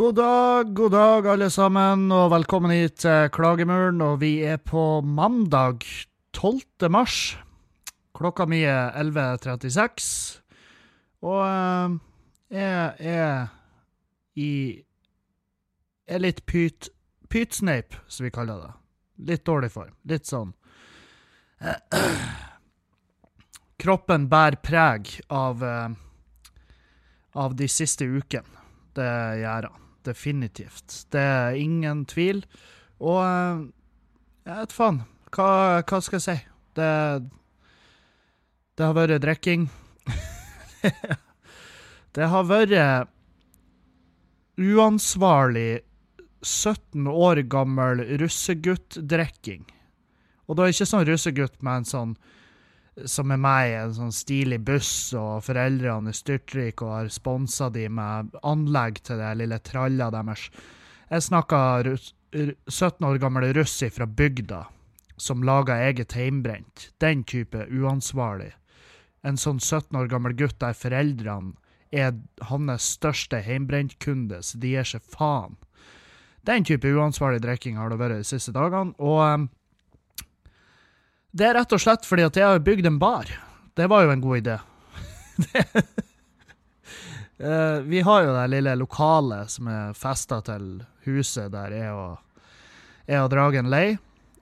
God dag, god dag, alle sammen, og velkommen hit til Klagemuren. Og vi er på mandag 12. mars. Klokka mi er 11.36. Og eh, jeg er i Er litt pyt... Pytsneip, som vi kaller det. Litt dårlig form. Litt sånn Kroppen bærer preg av eh, av de siste ukene. Det gjør han. Definitivt. Det er ingen tvil. Og eh, jeg vet faen. Hva, hva skal jeg si? Det Det har vært drikking. det har vært uansvarlig 17 år gammel russegutt-drikking. Og da er ikke sånn russegutt med en sånn som er meg i en sånn stilig buss, og foreldrene er styrtrike og har sponsa de med anlegg til det lille tralla deres. Jeg snakka 17 år gammel russ fra bygda som laga eget heimbrent. Den type uansvarlig. En sånn 17 år gammel gutt der foreldrene er hans største heimbrentkunde, så de gir seg faen. Den type uansvarlig drikking har det vært de siste dagene. og det er rett og slett fordi at jeg har bygd en bar. Det var jo en god idé. uh, vi har jo det lille lokalet som er festa til huset der jeg og, jeg og Dragen lei.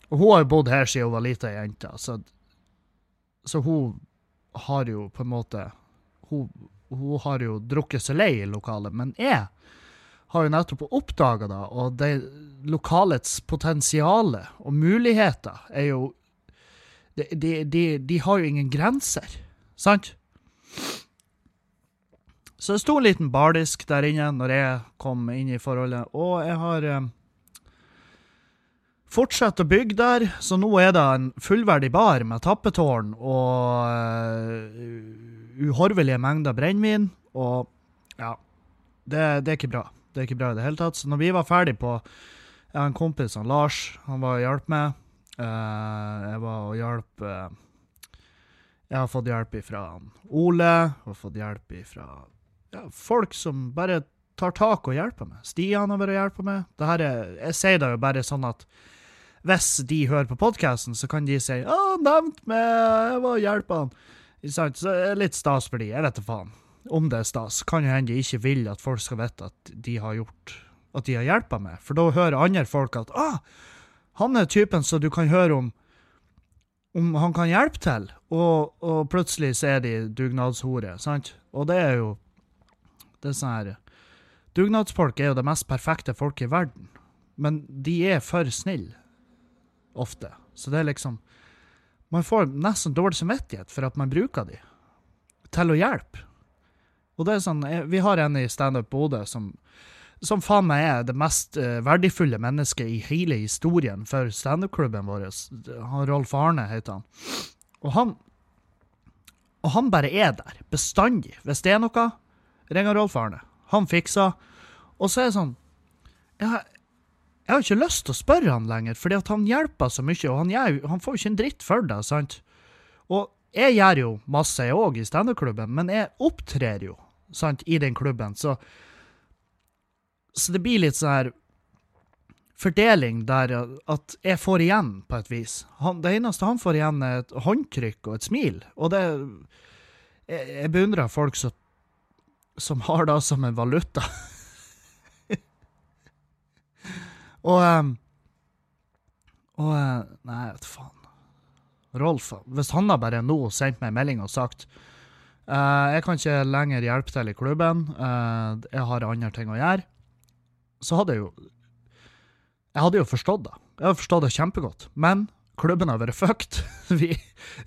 Og hun har jo bodd her siden hun var lita jente, så, så hun har jo på en måte hun, hun har jo drukket seg lei i lokalet. Men jeg har jo nettopp oppdaga det, og det lokalets potensial og muligheter er jo de, de, de, har jo ingen grenser, sant? Så det sto en liten bardisk der inne når jeg kom inn i forholdet, og jeg har eh, fortsatt å bygge der, så nå er det en fullverdig bar med tappetårn og eh, uhorvelige mengder brennevin, og ja det, det, er ikke bra. Det er ikke bra i det hele tatt. Så når vi var ferdig på Jeg har en kompis, han Lars, han var og hjalp meg. Uh, jeg var og hjalp uh, Jeg har fått hjelp fra Ole, og fått hjelp fra ja, folk som bare tar tak og hjelper meg. Stian har vært og hjulpet meg. Er, jeg sier det jo bare sånn at hvis de hører på podkasten, så kan de si 'Å, nevnt meg, jeg var og hjalp han'. Så det er litt stas for de, jeg vet da faen. Om det er stas. Kan jo hende de ikke vil at folk skal vite at de har gjort At de har hjulpet meg, for da hører andre folk at 'Å, han er typen som du kan høre om om han kan hjelpe til, og, og plutselig så er de dugnadshore, sant? Og det er jo det er sånn her Dugnadsfolk er jo det mest perfekte folk i verden, men de er for snille, ofte. Så det er liksom Man får nesten dårlig samvittighet for at man bruker de til å hjelpe. Og det er sånn, Vi har en i Standup Bodø som som faen meg er det mest uh, verdifulle mennesket i hele historien for standup-klubben vår. Han, Rolf Arne heter han. Og han Og han bare er der, bestandig. Hvis det er noe, ringer Rolf Arne. Han fikser. Og så er det sånn jeg, jeg har ikke lyst til å spørre han lenger, fordi at han hjelper så mye, og han, gjør, han får ikke en dritt for det, sant? Og jeg gjør jo masse, jeg òg, i standup-klubben, men jeg opptrer jo, sant, i den klubben, så så det blir litt sånn her fordeling der at jeg får igjen, på et vis. Han, det eneste han får igjen, er et håndtrykk og et smil. Og det Jeg, jeg beundrer folk som, som har det som en valuta. og um, Og uh, Nei, vet faen. Rolf, hvis han har bare nå sendt meg en melding og sagt uh, jeg kan ikke lenger hjelpe til i klubben, uh, jeg har andre ting å gjøre så hadde jeg jo Jeg hadde jo forstått det. Jeg hadde forstått det kjempegodt. Men klubben har vært fucked. Vi,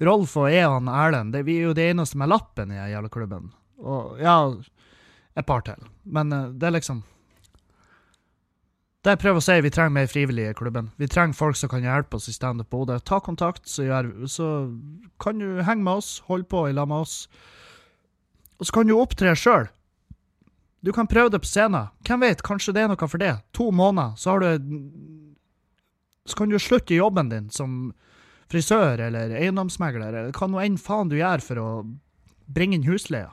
Rolf og jeg og Erlend vi er jo de eneste med lappen i den jævla klubben. Og ja, et par til. Men uh, det er liksom Det jeg prøver å si, vi trenger mer frivillige i klubben. Vi trenger folk som kan hjelpe oss i Standup Bodø. Ta kontakt, så, gjør, så kan du henge med oss, holde på i lag med oss. Og så kan du opptre sjøl. Du kan prøve det på scenen. Hvem vet, kanskje det er noe for det. To måneder, så har du Så kan du slutte i jobben din som frisør eller eiendomsmegler, eller hva nå enn faen du gjør for å bringe inn husleia.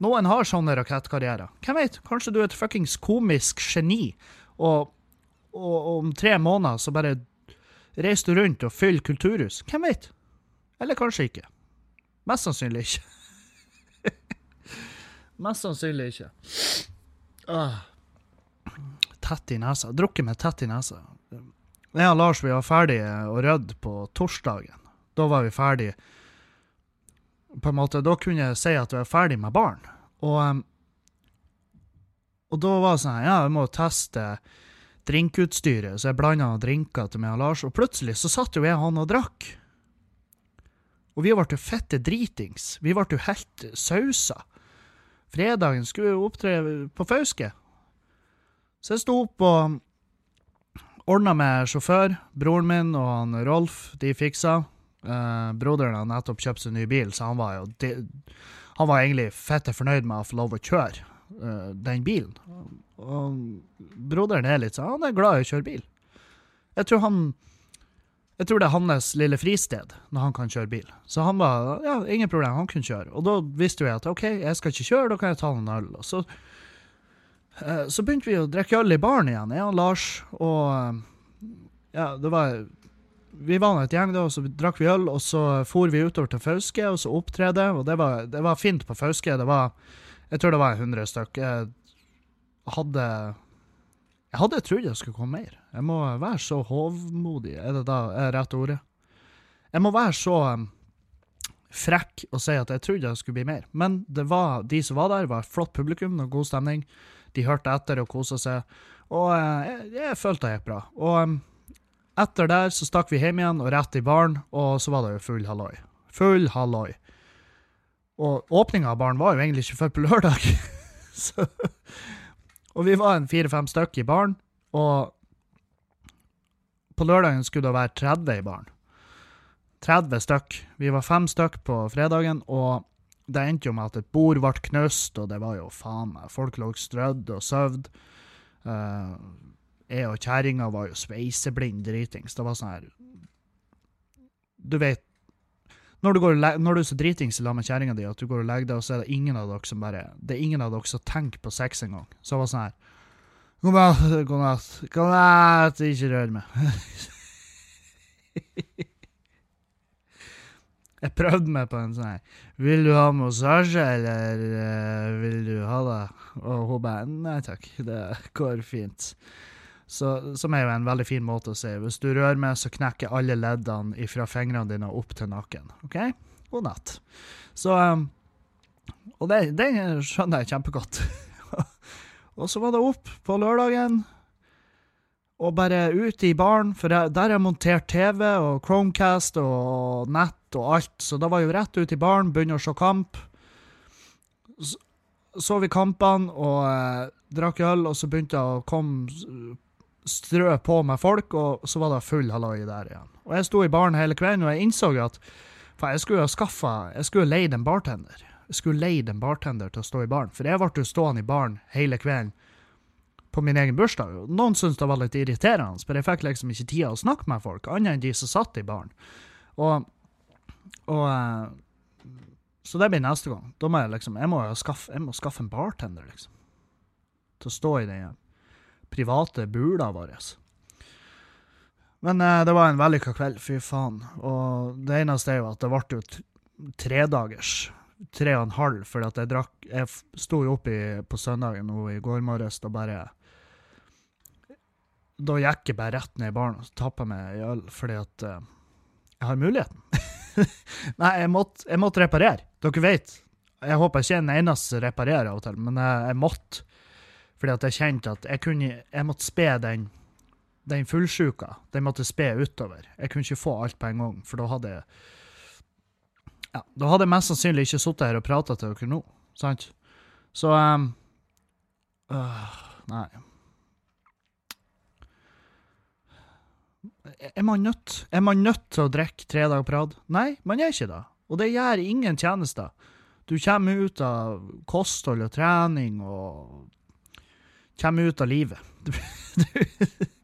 Noen har sånne rakettkarrierer. Hvem vet? Kanskje du er et fuckings komisk geni, og, og, om tre måneder så bare reiser du rundt og fyller kulturhus. Hvem vet? Eller kanskje ikke. Mest sannsynlig ikke. Mest sannsynlig ikke. Ah. Tett i nesa. Drukket meg tett i nesa. Jeg og Lars vi var ferdige å rydde på torsdagen. Da var vi ferdige på en måte, Da kunne jeg si at vi var ferdig med barn. Og, um, og da var det sånn Ja, vi må teste drinkutstyret, så jeg blanda drinker til meg og Lars, og plutselig så satt jo jeg og han og drakk. Og vi ble fette dritings. Vi ble jo helt sausa. Fredagen skulle jo opptre på Fauske. Så jeg sto opp og ordna med sjåfør. Broren min og han Rolf, de fiksa. Eh, broderen har nettopp kjøpt seg ny bil, så han var jo de, Han var egentlig fette fornøyd med å få lov å kjøre eh, den bilen. Og broderen er litt sånn Han er glad i å kjøre bil. Jeg tror han jeg tror det er hans lille fristed når han kan kjøre bil. Så han var ja, ingen problem, han kunne kjøre. Og da visste jeg at OK, jeg skal ikke kjøre, da kan jeg ta noen øl. Og så, uh, så begynte vi å drikke øl i baren igjen, jeg og Lars, og ja, det var vi var nå et gjeng, da, og så drakk vi øl, og så for vi utover til Fauske, og så opptrede, og det var, det var, fint på Fauske. Det var Jeg tror det var 100 stykk. Jeg hadde hadde trodd det skulle komme mer. Jeg må være så hovmodig, er det da er rett ordet? Jeg må være så um, frekk og si at jeg trodde det skulle bli mer. Men det var, de som var der, var flott publikum og god stemning. De hørte etter og kosa seg, og uh, jeg, jeg, følte det gikk bra. Og um, etter der så stakk vi hjem igjen og rett i baren, og så var det jo full halloi. Full halloi. Og åpninga av baren var jo egentlig ikke før på lørdag. så, og vi var en fire-fem stykker i baren, og på lørdagen skulle det være 30 i baren. 30 stykk. Vi var fem stykk på fredagen, og det endte jo med at et bord ble knust, og det var jo faen meg Folk lå strødd og søvd. Uh, jeg og kjerringa var jo sveiseblind dritings. Det var sånn her Du vet Når du, når du er så dritings i lag med kjerringa di at du går og legger deg, og så er det ingen av dere som bare Det er ingen av dere som tenker på sex engang. Så det var sånn her God natt, god natt, god natt, ikke rør meg. Jeg prøvde meg på en sånn her 'Vil du ha massasje, eller uh, vil du ha det?' Og hun bare 'Nei takk, det går fint'. Så, som er jo en veldig fin måte å si. Hvis du rører meg, så knekker alle leddene fra fingrene dine opp til nakken. OK? God natt. Så um, Og det, skjønner jeg kjempegodt. og så var det opp på lørdagen, og bare ut i baren, for der er jeg montert TV og Chromecast og nett og alt, så da var jeg jo rett ut i baren, begynne å se kamp. Så, så vi kampene og eh, drakk øl, og så begynte jeg å komme strø på med folk, og så var det full halloi der igjen. Og jeg sto i baren hele kvelden, og jeg innså at for jeg skulle ha skaffa Jeg skulle leid en bartender. Jeg skulle leid en bartender til å stå i baren, for jeg ble jo stående i baren hele kvelden på min egen bursdag. Noen syntes det var litt irriterende, for jeg fikk liksom ikke tida å snakke med folk, annet enn de som satt i baren. Og, og eh, Så det blir neste gang. Da må jeg liksom Jeg må skaffe, jeg må skaffe en bartender, liksom. Til å stå i den private bula vår. Men eh, det var en vellykka kveld, fy faen. Og det eneste er jo at det ble jo tredagers. Tre og en halv, for at jeg drakk Jeg sto jo opp i, på søndagen nå i går morges og bare Da gikk jeg bare rett ned i baren og tappa meg øl, fordi at eh, jeg har muligheten. Nei, jeg måtte, jeg måtte reparere. Dere vet. Jeg håper ikke den eneste som reparerer av og til, men jeg, jeg måtte. Fordi at jeg kjente at jeg, kunne, jeg måtte spe den, den fullsjuka. Den måtte spe utover. Jeg kunne ikke få alt på en gang, for da hadde jeg ja, Da hadde jeg mest sannsynlig ikke sittet her og prata til dere nå, sant? Så um, øh, Nei. Er man nødt Er man nødt til å drikke tre dager på rad? Nei, man er ikke det. Og det gjør ingen tjenester. Du kommer ut av kosthold og trening og kommer ut av livet.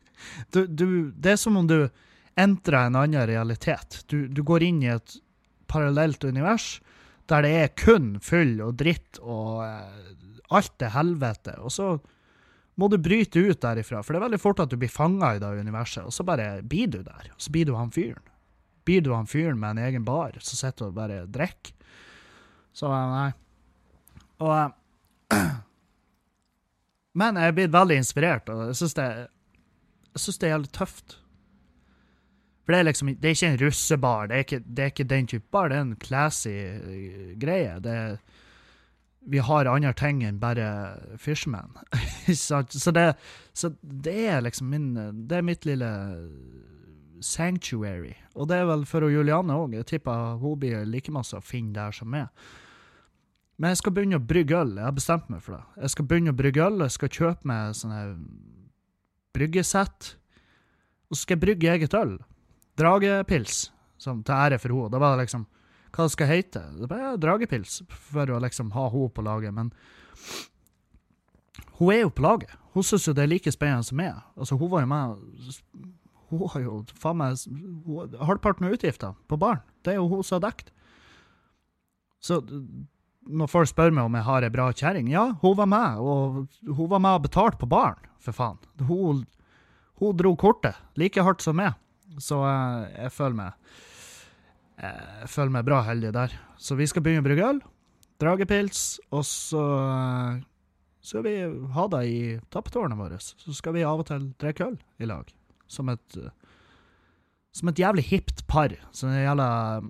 Du, du, det er som om du entrer en annen realitet. Du, du, går inn i et parallelt univers der det er kun fyll og dritt og eh, alt er helvete. Og så må du bryte ut derifra, for det er veldig fort at du blir fanga i det universet, og så bare blir du der. Og så blir du han fyren. Blir du han fyren med en egen bar som sitter og bare drikker. Så eh, nei. Og eh, Men jeg er blitt veldig inspirert, og jeg syns det, det er jævlig tøft. For det er liksom Det er ikke en russebar, det er ikke, det er ikke den type bar, det er en classy uh, greie. Det er, vi har andre ting enn bare Fishman. så, det, så det er liksom min Det er mitt lille sanctuary. Og det er vel for Juliane òg. Jeg tipper hun blir like masse å finne der som meg. Men jeg skal begynne å brygge øl. Jeg har bestemt meg for det. Jeg skal begynne å brygge øl. Jeg skal kjøpe meg sånne bryggesett. Og så skal jeg brygge eget øl. Dragepils, som til ære for henne. Da var det liksom Hva det skal hete? Det var Dragepils, for å liksom ha henne på laget. Men hun er jo på laget. Hun syns jo det er like spennende som meg. Altså, hun var jo med Hun har jo faen meg halvparten av utgiftene på baren. Det er jo hun som har dekket. Så når folk spør meg om jeg har ei bra kjerring Ja, hun var med, og hun var med og betalte på baren, for faen. Hun, hun dro kortet like hardt som meg, så jeg, jeg føler meg jeg føler meg bra heldig der. Så vi skal begynne å brygge øl, dragepils, og så skal vi ha det i tappetårnet vårt. Så skal vi av og til drikke øl i lag. Som et Som et jævlig hipt par. Så det gjelder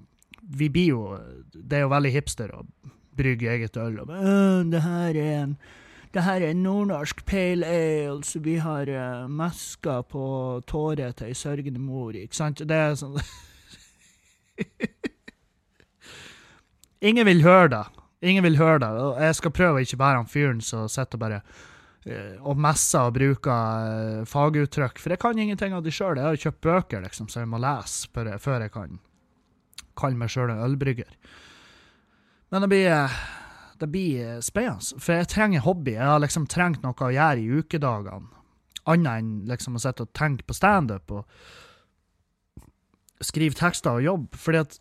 Vi blir jo Det er jo veldig hipster å brygge eget øl. Og, det her er en det her er nordnorsk pale ale, så vi har uh, meska på tåret til ei sørgende mor, ikke sant? Det er sånn Ingen vil høre det. Ingen vil høre det. Og jeg skal prøve å ikke være han fyren som sitter bare uh, og messer og bruker uh, faguttrykk, for jeg kan ingenting av det sjøl. Jeg har kjøpt bøker liksom, så jeg må lese før jeg kan kalle meg sjøl en ølbrygger. Men det blir, det blir spennende, for jeg trenger hobby. Jeg har liksom trengt noe å gjøre i ukedagene, annet enn liksom å sitte og tenke på standup og skrive tekster og jobbe, fordi at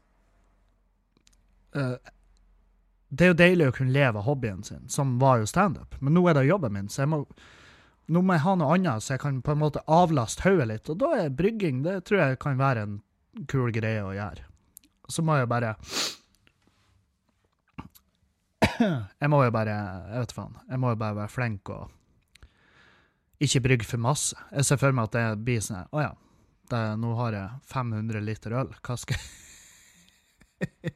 uh, Det er jo deilig å kunne leve av hobbyen sin, som var jo standup, men nå er det jobben min, så jeg må nå må jeg ha noe annet, så jeg kan på en måte avlaste hodet litt. Og da er brygging det tror jeg kan være en kul greie å gjøre. Så må jeg bare jeg må jo bare Jeg vet faen. Jeg må jo bare være flink og ikke brygge for masse. Jeg ser for meg at det blir sånn Å ja, det, nå har jeg 500 liter øl. Hva skal jeg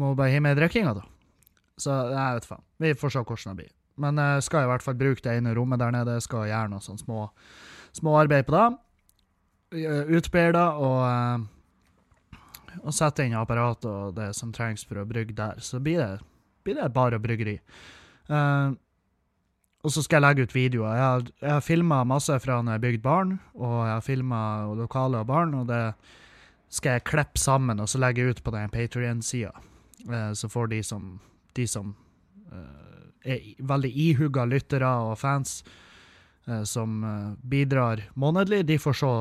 Må bare gi meg drikkinga, da. Så jeg vet faen. Vi får se hvordan det blir. Men jeg skal i hvert fall bruke det ene rommet der nede. Jeg skal gjøre noe sånn små, små arbeid på det. Utbedre det og eh, og setter inn apparatet og det som trengs for å brygge der. Så blir det, blir det bare bryggeri. Uh, og så skal jeg legge ut videoer. Jeg har, jeg har filma masse fra når jeg bygde barn, og jeg har filma lokale og barn, og det skal jeg klippe sammen og så legge ut på den Patrion-sida. Uh, så får de som, de som uh, er veldig ihugga lyttere og fans, som bidrar månedlig, de får se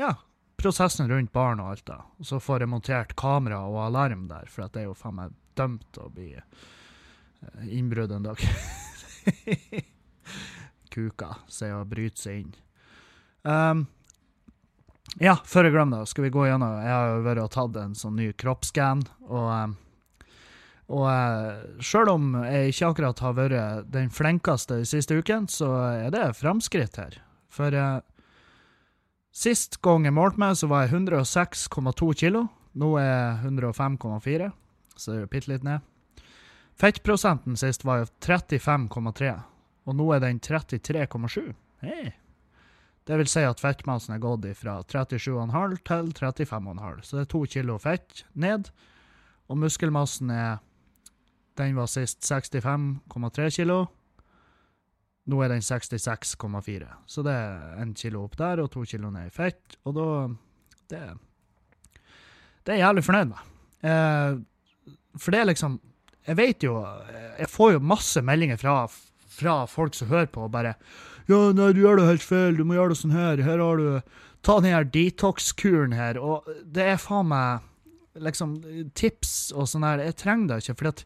ja, prosessen rundt barn og alt, da. Og så får jeg montert kamera og alarm der, for at det er jo faen meg dømt å bli uh, innbrudd en dag. Kuka sier å bryte seg inn. Um, ja, før jeg glemmer det, skal vi gå gjennom Jeg har jo vært og tatt en sånn ny kroppsskann, og um, og uh, sjøl om jeg ikke akkurat har vært den flinkeste de siste ukene, så er det framskritt her. For uh, Sist gang jeg målte meg, så var jeg 106,2 kilo. Nå er jeg 105,4, så det er bitte litt ned. Fettprosenten sist var jo 35,3, og nå er den 33,7. Hey. Det vil si at fettmassen er gått fra 37,5 til 35,5, så det er to kilo fett ned. Og muskelmassen er Den var sist 65,3 kilo. Nå er den 66,4, så det er én kilo opp der og to kilo ned i fett. Og da Det, det er jeg jævlig fornøyd med. Eh, for det er liksom Jeg vet jo Jeg får jo masse meldinger fra, fra folk som hører på, og bare 'Ja, nei, du gjør det helt feil. Du må gjøre det sånn her. Her har du Ta den her detox-kuren her.' Og det er faen meg liksom tips og sånn her. Jeg trenger det ikke, fordi at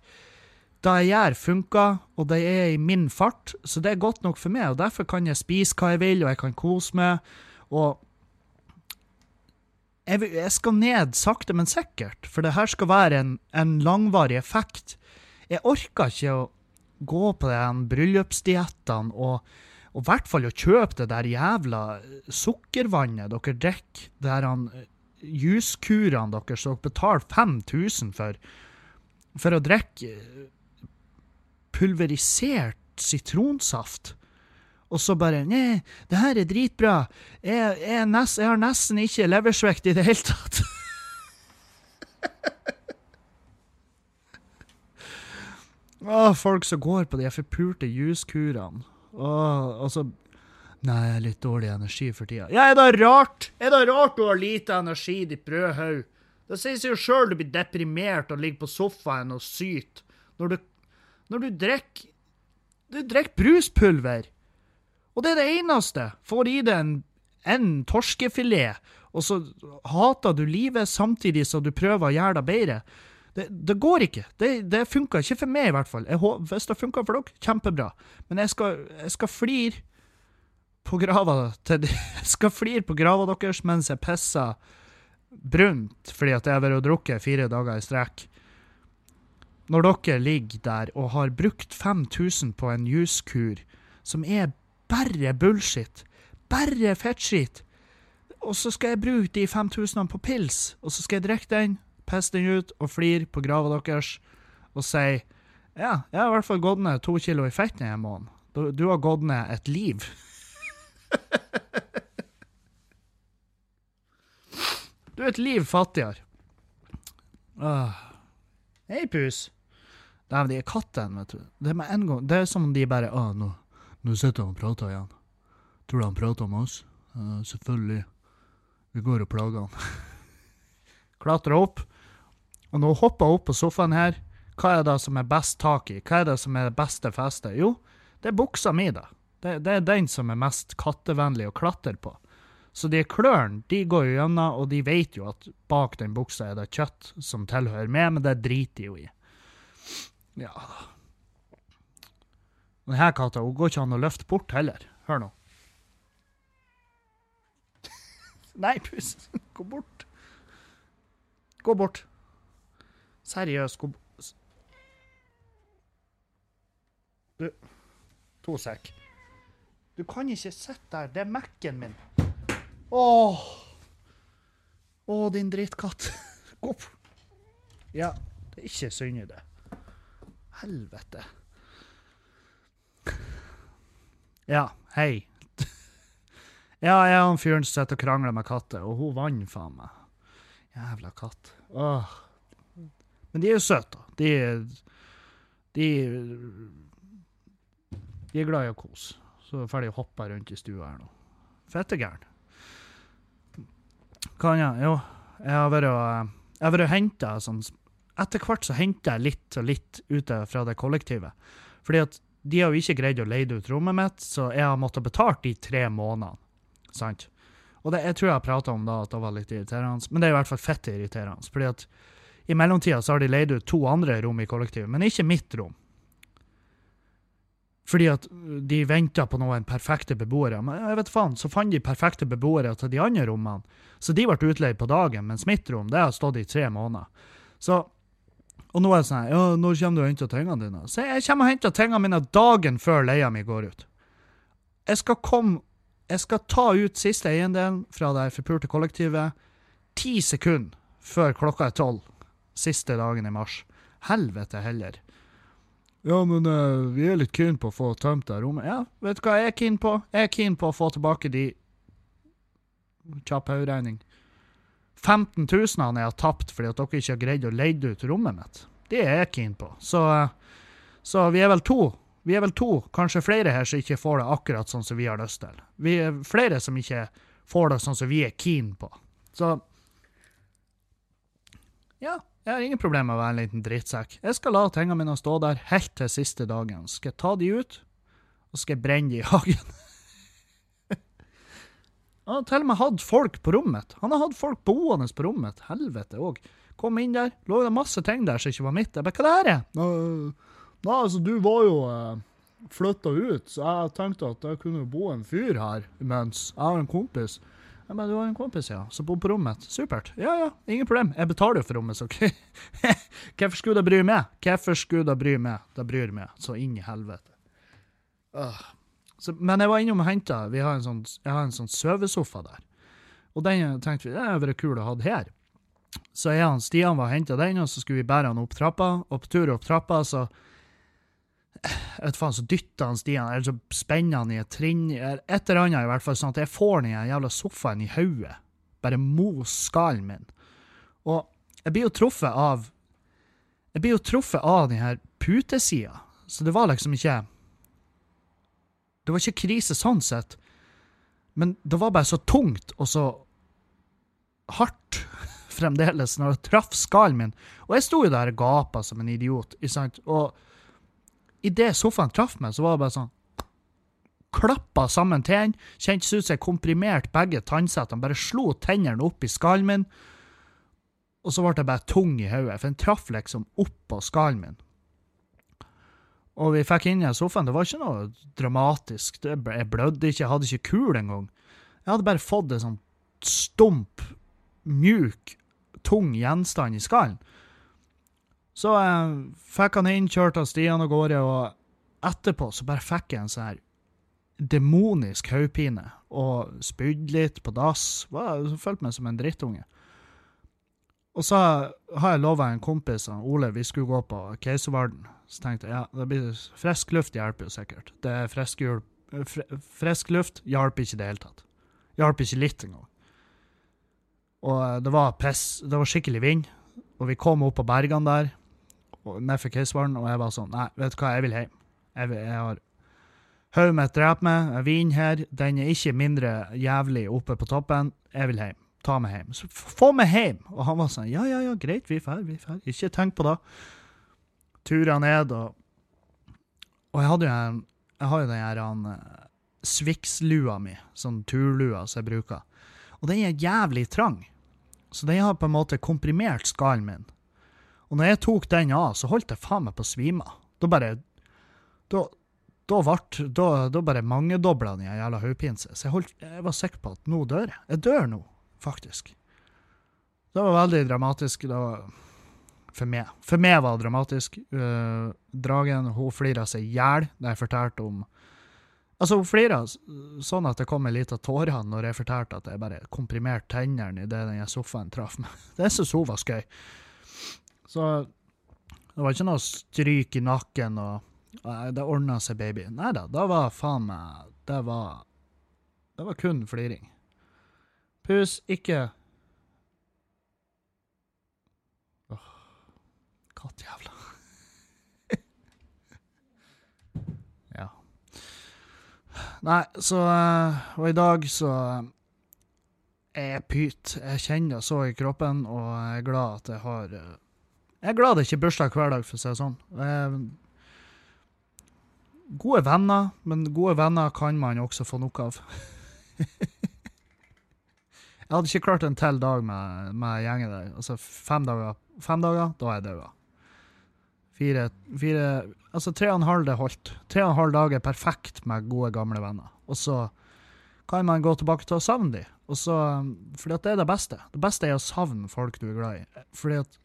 det jeg gjør, funker, og det er i min fart, så det er godt nok for meg. og Derfor kan jeg spise hva jeg vil, og jeg kan kose meg. Og jeg, skal ned sakte, men sikkert, for det her skal være en, en langvarig effekt. Jeg orker ikke å gå på de bryllupsdiettene og og i hvert fall å kjøpe det der jævla sukkervannet dere drikker. Det han eh, juskurene deres dere betaler 5000 for. For å drikke eh, pulverisert sitronsaft. Og så bare Nei, det her er dritbra. Jeg, jeg, nest, jeg har nesten ikke leversvikt i det hele tatt. Åh, folk som går på de forpulte juskurene. Åh, og så Nei, jeg har litt dårlig energi for tida. Ja, er det rart? Er det rart du har lite energi, ditt brødhaug? Det sier seg jo sjøl du blir deprimert og ligger på sofaen og syter når du Når du drikker Du drikker bruspulver. Og det er det eneste. Får i deg en, en torskefilet, og så hater du livet samtidig som du prøver å gjøre det bedre. Det, det går ikke. Det, det funker ikke for meg, i hvert fall. Jeg, hvis det funker for dere, kjempebra. Men jeg skal, jeg skal flire på grava til Jeg skal flire på grava deres mens jeg pisser brunt fordi at jeg har vært og drukket fire dager i strekk. Når dere ligger der og har brukt 5000 på en juskur som er bare bullshit, bare fettskitt, og så skal jeg bruke de 5000 på pils, og så skal jeg drikke den, pisse den ut og flire på grava deres og si ja, jeg har i hvert fall gått ned to kilo i fett denne måneden. Du, du har gått ned et liv. Du er et liv fattigere. Åh. Hei, pus. Men de er kattene, vet du. Det er med en gang Det er som om de bare Å, nå, nå sitter han og prater igjen. Tror du han prater om oss? Uh, selvfølgelig. Vi går og plager han. Klatra opp. Og nå hopper jeg opp på sofaen her. Hva er det som er best tak i? Hva er det som er det beste festet? Jo, det er buksa mi, da. Det, det er den som er mest kattevennlig å klatre på. Så de klørne de går jo gjennom, og de vet jo at bak den buksa er det kjøtt som tilhører meg, men det driter de jo i. Ja da. Denne katta hun går ikke an å løfte bort heller. Hør nå. Nei, pus. Gå bort. Gå bort. Seriøst, gå bort. Du, to sek. Du kan ikke sitte der. Det er Mac-en min. Åh. Åh, din drittkatt. Gå opp. Ja, det er ikke synd i det. Helvete. Ja, hei. ja, jeg og han fyren som sitter og krangler med katter, og hun vant faen meg. Jævla katt. Åh. Men de er jo søte, da. De, de De er glad i å kose. Så er ferdig å hoppe rundt i stua her nå. Fette gæren. Kan jeg? Jo, Jeg har vært og henta sånn Etter hvert så henter jeg litt og litt ute fra det kollektivet. Fordi at de har jo ikke greid å leie ut rommet mitt, så jeg har måttet betale de tre månedene. Sant? Og det, jeg tror jeg prata om da at det var litt irriterende, men det er i hvert fall fett irriterende. Fordi at i mellomtida så har de leid ut to andre rom i kollektivet, men ikke mitt rom. Fordi at de venta på noen perfekte beboere. Men jeg vet faen, så fant de perfekte beboere til de andre rommene. Så de ble utleid på dagen, mens mitt rom det har stått i tre måneder. Så, og nå er det sånn ja, når kommer du og henter tingene dine? Så jeg kommer og henter tingene mine dagen før leia mi går ut. Jeg skal komme Jeg skal ta ut siste eiendelen fra det forpulte kollektivet ti sekunder før klokka er tolv siste dagen i mars. Helvete heller. Ja, men uh, vi er litt keen på å få tømt det rommet. Ja, vet du hva jeg er keen på? Jeg er keen på å få tilbake de Kjapp hoderegning. 15 000 jeg har tapt fordi at dere ikke har greid å leie ut rommet mitt. Det er jeg keen på. Så, så vi er vel to. Vi er vel to, kanskje flere her som ikke får det akkurat sånn som vi har lyst til. Vi er flere som ikke får det sånn som vi er keen på. Så ja, jeg har ingen problemer med å være en liten drittsekk. Jeg skal la tingene mine stå der helt til siste dagen. Skal jeg ta de ut, og skal jeg brenne de i hagen. Han har til og med hatt folk på rommet. Han har hatt folk boende på rommet. Helvete òg. Kom inn der, lå det masse ting der som ikke var mitt. Jeg bare, hva det her er? Nei, altså, du var jo uh, flytta ut, så jeg tenkte at det kunne bo en fyr her mens Jeg har en kompis. Jeg bare, du har en kompis, ja, som bor på rommet. Supert. Ja, ja, ingen problem. Jeg betaler jo for rommet, så Hvorfor skulle det bry meg? Hvorfor skulle det bry meg? Det bryr meg så inn i helvete. Uh. Så, men jeg var innom og henta Jeg har en sånn sovesofa der. Og den tenkte vi det hadde vært kul å ha her. Så jeg og Stian var og henta den, og så skulle vi bære han opp trappa. Og på tur opp trappa, så jeg vet faen, så dytter han Stian, eller så spenner han i et trinn, et eller annet i hvert fall, sånn at jeg får den jævla sofaen i hodet. Bare mos skallen min. Og jeg blir jo truffet av Jeg blir jo truffet av den her putesida, så det var liksom ikke Det var ikke krise sånn sett, men det var bare så tungt og så hardt fremdeles når det traff skallen min. Og jeg sto jo der og gapa som en idiot, ikke sant? og idet sofaen traff meg, så var det bare sånn Klappa sammen tennene, kjentes ut som jeg komprimerte begge tannsettene, bare slo tennene opp i skallen min, og så ble jeg bare tung i hodet, for den traff liksom oppå skallen min. Og vi fikk inn i sofaen, det var ikke noe dramatisk, jeg blødde ikke, jeg hadde ikke kul engang. Jeg hadde bare fått en sånn stump, mjuk, tung gjenstand i skallen. Så eh, fikk han inn, kjørte av Stian av gårde, og etterpå så bare fikk jeg en sånn her demonisk hodepine og spydde litt på dass. Følte meg som en drittunge. Og så har jeg lova en kompis, Ole, vi skulle gå på Keiservarden. Så tenkte jeg ja, det blir frisk luft hjelper jo sikkert. Det er frisk, frisk luft hjelper ikke i det hele tatt. Hjalp ikke litt engang. Og eh, det var, press, det var skikkelig vind, og vi kom opp på bergene der nedfor Keisvaren, og jeg var sånn Nei, vet du hva, jeg vil hjem. Jeg, vil, jeg har Hodet mitt dreper meg, vinner her, den er ikke mindre jævlig oppe på toppen. Jeg vil hjem. Ta meg hjem. Så få meg hjem! Og han var sånn Ja, ja, ja, greit, vi drar, vi drar. Ikke tenk på det. Tura ned, og Og jeg hadde jo en Jeg har jo den her han uh, Swix-lua mi, sånn turlua som jeg bruker. Og den er jævlig trang. Så den har på en måte komprimert skallen min. Og når jeg tok den av, så holdt jeg faen meg på å svime av. Da bare Da, vart, da, da bare mangedobla den jævla hodepinen seg. Så jeg, holdt, jeg var sikker på at nå dør jeg. Jeg dør nå, faktisk. Det var veldig dramatisk. Det var, for meg. For meg var det dramatisk. Uh, dragen hun flira seg i hjel da jeg fortalte om Altså, hun flira sånn at det kom en liten tåre når jeg fortalte at jeg bare komprimerte tennene idet den sofaen traff meg. Det syntes hun var skøy. Så det var ikke noe stryk i nakken og Det ordna seg, baby. Nei da, det var faen meg Det var Det var kun fliring. Pus, ikke Åh, oh, kattjævla. ja. Nei, så Og i dag så er jeg pyt. Jeg kjenner det så i kroppen, og jeg er glad at jeg har jeg er glad det ikke er bursdag hver dag, for å si det sånn. Jeg, gode venner, men gode venner kan man også få nok av. jeg hadde ikke klart en til dag med, med gjengen der. Altså fem dager, fem dager da er jeg død. Fire, fire Altså tre og en halv det holdt. Tre og en halv dag er perfekt med gode, gamle venner. Og så kan man gå tilbake til å savne dem. Og så, fordi at det er det beste. Det beste er å savne folk du er glad i. Fordi at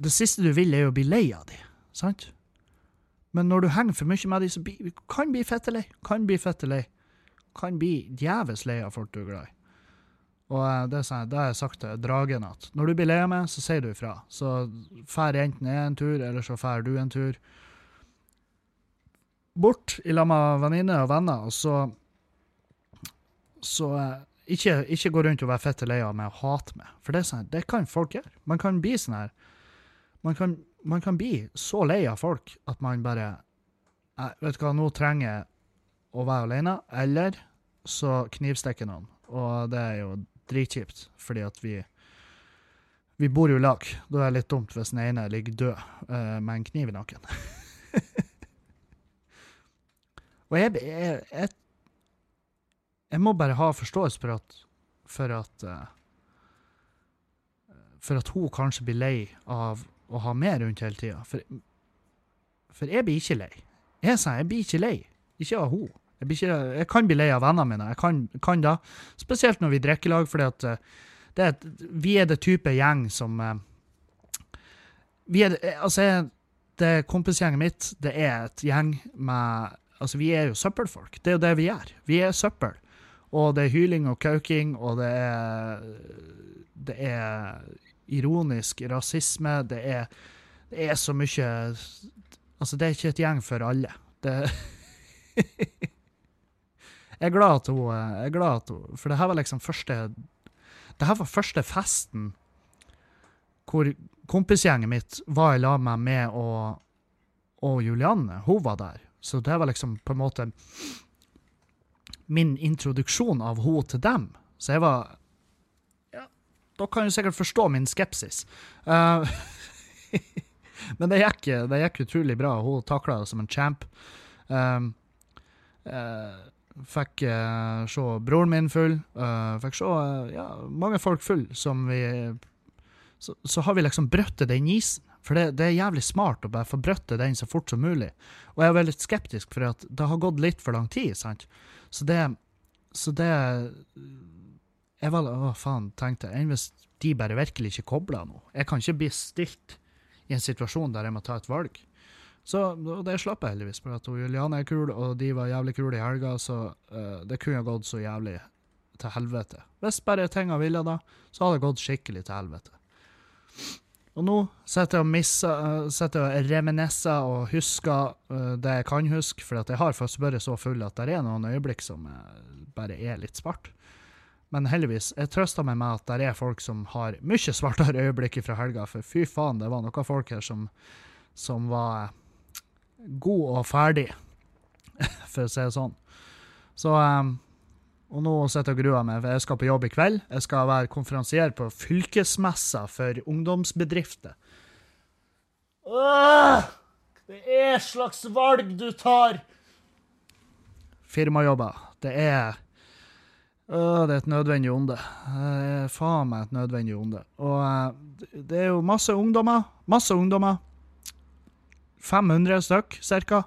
det siste du vil, er å bli lei av dem, sant? Men når du henger for mye med dem, så bli, kan bli fette lei. Kan bli fette lei. Kan bli djevelsk lei av folk du er glad i. Og eh, det, har jeg sagt til Dragen, at når du blir lei av meg, så sier du ifra. Så drar enten jeg en tur, eller så drar du en tur. Bort i lag med venninner og venner, og så Så eh, ikke, ikke gå rundt og være fette lei av meg og hate meg. For det, sånn, det kan folk gjøre. Man kan bli sånn her man kan, man kan bli så lei av folk at man bare Vet du hva, nå trenger jeg å være alene, eller så knivstikker noen. Og det er jo dritkjipt, fordi at vi vi bor jo i lag. Da er det litt dumt hvis den ene ligger død uh, med en kniv i nakken. og jeg, jeg, jeg, jeg, må bare ha forståelse for at, for at uh, for at hun kanskje blir lei av å ha meg rundt hele tida. For, for jeg blir ikke lei. Jeg, sa, jeg blir ikke lei. Ikke av hun. Jeg, ikke, jeg kan bli lei av vennene mine. Jeg kan, kan da. Spesielt når vi drikker i lag, fordi at eh, det er, vi er det type gjeng som eh, vi er, altså, jeg- det kompisgjenget mitt, det er et gjeng med Altså, vi er jo søppelfolk. Det er jo det vi gjør. Vi er søppel. Og det er hyling og kauking, og det er Det er ironisk rasisme. Det er, det er så mye Altså, det er ikke et gjeng for alle. Det Jeg er glad at hun Jeg er glad at hun For det her var liksom første Det her var første festen hvor kompisgjengen mitt var i lag med meg og, og Julianne. Hun var der. Så det var liksom på en måte min introduksjon av henne til dem. Så jeg var Ja, dere kan jo sikkert forstå min skepsis. Uh, men det gikk, det gikk utrolig bra. Hun takla det som en champ. Um, eh, fikk uh, se broren min full. Uh, fikk se uh, ja, mange folk full som vi så, så har vi liksom brøttet den isen. For det, det er jævlig smart å bare få brøttet den så fort som mulig. Og jeg er veldig skeptisk, for det har gått litt for lang tid. sant? Så det Så det Jeg var Å, faen, tenkte jeg. Enn hvis de bare virkelig ikke kobler nå? Jeg kan ikke bli stilt i en situasjon der jeg må ta et valg. Så og det slapp jeg heldigvis, for at Juliane er kul, og de var jævlig kule i helga, så uh, det kunne gått så jævlig til helvete. Hvis bare tinga ville da, så hadde det gått skikkelig til helvete. Og nå sitter jeg og misser, uh, sitter og reminiscer og husker uh, det jeg kan huske, for at jeg har faktisk vært så full at det er noen øyeblikk som eh, bare er litt svart. Men heldigvis, jeg trøster meg med at det er folk som har mye svartere øyeblikk fra helga, for fy faen, det var noen folk her som, som var god og ferdig, for å si det sånn. Så eh, og nå sitter jeg og gruer meg, for jeg skal på jobb i kveld. Jeg skal være konferansier på fylkesmessa for ungdomsbedrifter. Det er slags valg du tar! Firmajobber. Det er Åh, det er et nødvendig onde. Det er faen meg et nødvendig onde. Og eh, det er jo masse ungdommer. Masse ungdommer. 500 stykk, cirka.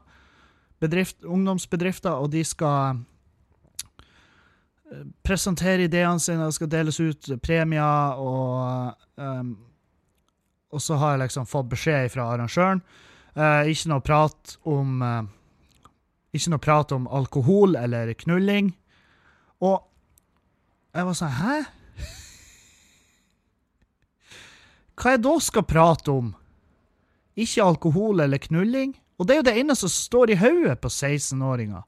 Bedrift, ungdomsbedrifter, og de skal presentere ideene sine, det skal deles ut premier, og um, Og så har jeg liksom fått beskjed fra arrangøren. Uh, ikke noe prat om uh, Ikke noe prat om alkohol eller knulling. Og jeg var sånn Hæ? Hva jeg da skal prate om? Ikke alkohol eller knulling? Og det er jo det ene som står i hodet på 16-åringer.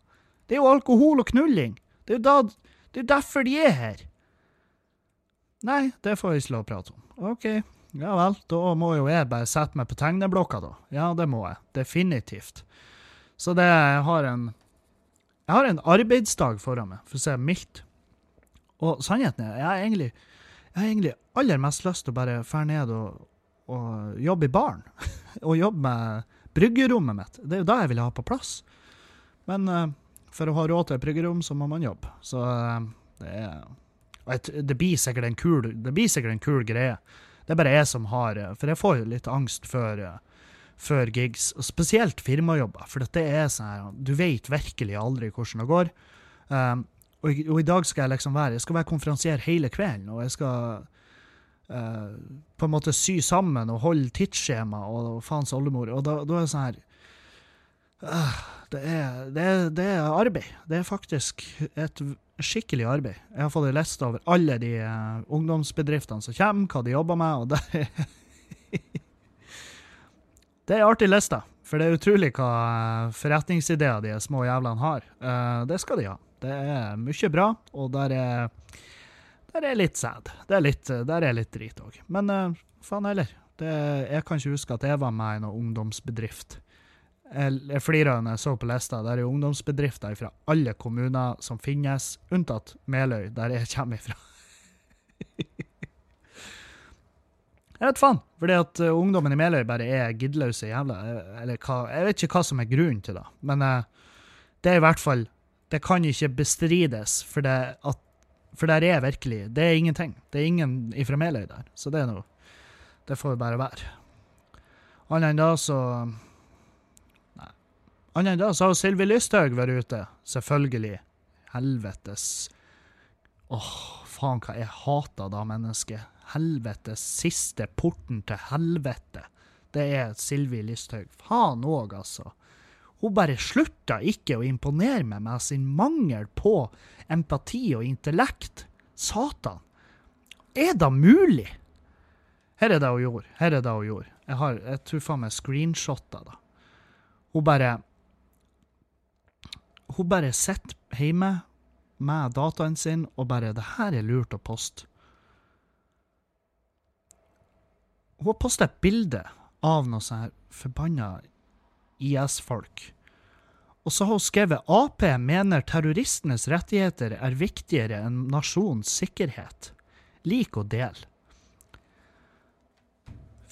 Det er jo alkohol og knulling. Det er jo da det er derfor de er her. Nei, det får vi ikke lov å prate om. OK, ja vel, da må jo jeg bare sette meg på tegneblokka, da. Ja, det må jeg. Definitivt. Så det jeg har en Jeg har en arbeidsdag foran meg, for å si det mildt. Og sannheten er, jeg har egentlig, egentlig aller mest lyst til å bare dra ned og, og jobbe i baren. og jobbe med bryggerommet mitt. Det er jo det jeg vil ha på plass. Men uh, for å ha råd til et bryggerom, så må man jobbe. Så uh, det er jeg- Det blir sikkert en kul, det blir sikkert en kul greie. Det er bare jeg som har eh, For jeg får jo litt angst før, før gigs, og spesielt firmajobber. For det er sånn Du vet virkelig aldri hvordan det går. Um, og, og i dag skal jeg liksom være Jeg skal være konferansier hele kvelden, og jeg skal på en måte sy sammen og holde tidsskjema og faens oldemor. Og da, da er det sånn her det, er, det, er, det er arbeid. Det er faktisk et skikkelig arbeid. Jeg har fått en liste over alle de eh, ungdomsbedriftene som kommer, hva de jobber med, og det Det er artig liste, for det er utrolig hva eh, forretningsideer de små jævlene har. Eh, det skal de ha. Det er mye bra, og der er der er litt sad. Det er litt, der er litt drit òg. Men uh, faen heller. Det, jeg kan ikke huske at jeg var med i noen ungdomsbedrift. Jeg, jeg flirer når jeg så på lista. Der er ungdomsbedrifter fra alle kommuner som finnes, unntatt Meløy, der jeg kommer ifra. jeg vet faen, fordi at eh, ungdommen i Meløy bare er giddeløse jævla eh, Eller hva, jeg vet ikke hva som er grunnen til det, men uh, det er i hvert fall Det kan ikke bestrides, for det at for der er virkelig Det er ingenting. Det er ingen ifra Meløy der. Så det er noe Det får vi bare være. Annet enn da, så Nei. Annet enn da, så har Sylvi Lysthaug vært ute. Selvfølgelig. Helvetes Åh, faen hva jeg hater da mennesket. Helvetes siste porten til helvete. Det er Sylvi Lysthaug. Faen òg, altså. Hun bare slutta ikke å imponere meg med sin mangel på empati og intellekt. Satan. Er det mulig? Her er det hun gjorde. Her er det hun gjorde. Jeg har, jeg tror faen meg screenshotta da. Hun bare Hun bare sitter hjemme med dataen sin og bare 'Det her er lurt å poste'. Hun har posta et bilde av noe sånn her forbanna IS-folk. Og så har hun skrevet Ap mener terroristenes rettigheter er viktigere enn nasjonens sikkerhet. Lik og del.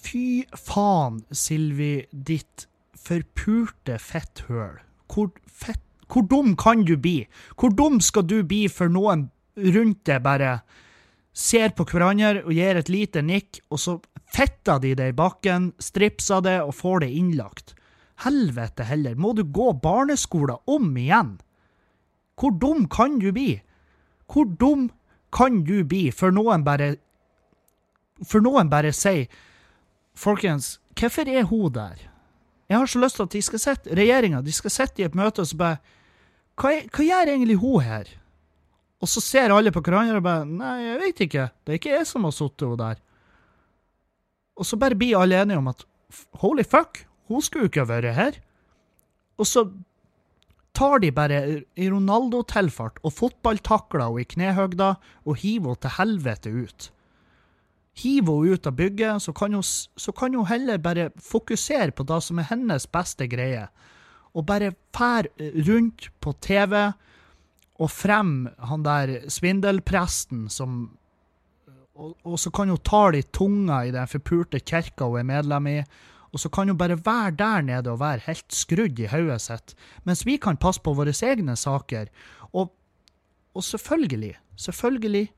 Fy faen, Silvi, ditt forpurte fetthøl. Hvor, fett, hvor dum kan du bli? Hvor dum skal du bli for noen rundt deg bare ser på hverandre og gir et lite nikk, og så fetter de det i bakken, stripser det og får det innlagt? Helvete heller, må du gå barneskolen om igjen? Hvor dum kan du bli? Hvor dum kan du bli før noen bare For noen bare sier Folkens, hvorfor er hun der? Jeg har så lyst til at de skal sitte, regjeringa, de skal sitte i et møte og så bare hva, hva gjør egentlig hun her? Og så ser alle på hverandre og bare Nei, jeg vet ikke. Det er ikke jeg som har sittet henne der. Og så bare blir alle enige om at holy fuck, hun skulle jo ikke ha vært her. Og så tar de bare i Ronaldo-tilfart og fotballtakler henne i knehøgda og hiver henne til helvete ut. Hiver henne ut av bygget, så kan, hun, så kan hun heller bare fokusere på det som er hennes beste greie. Og bare fær rundt på TV og frem han der svindelpresten som og, og, så kan hun ta det i tunga i den forpulte kirka hun er medlem i, og så kan hun bare være der nede og være helt skrudd i hodet sitt, mens vi kan passe på våre egne saker. Og, og selvfølgelig, selvfølgelig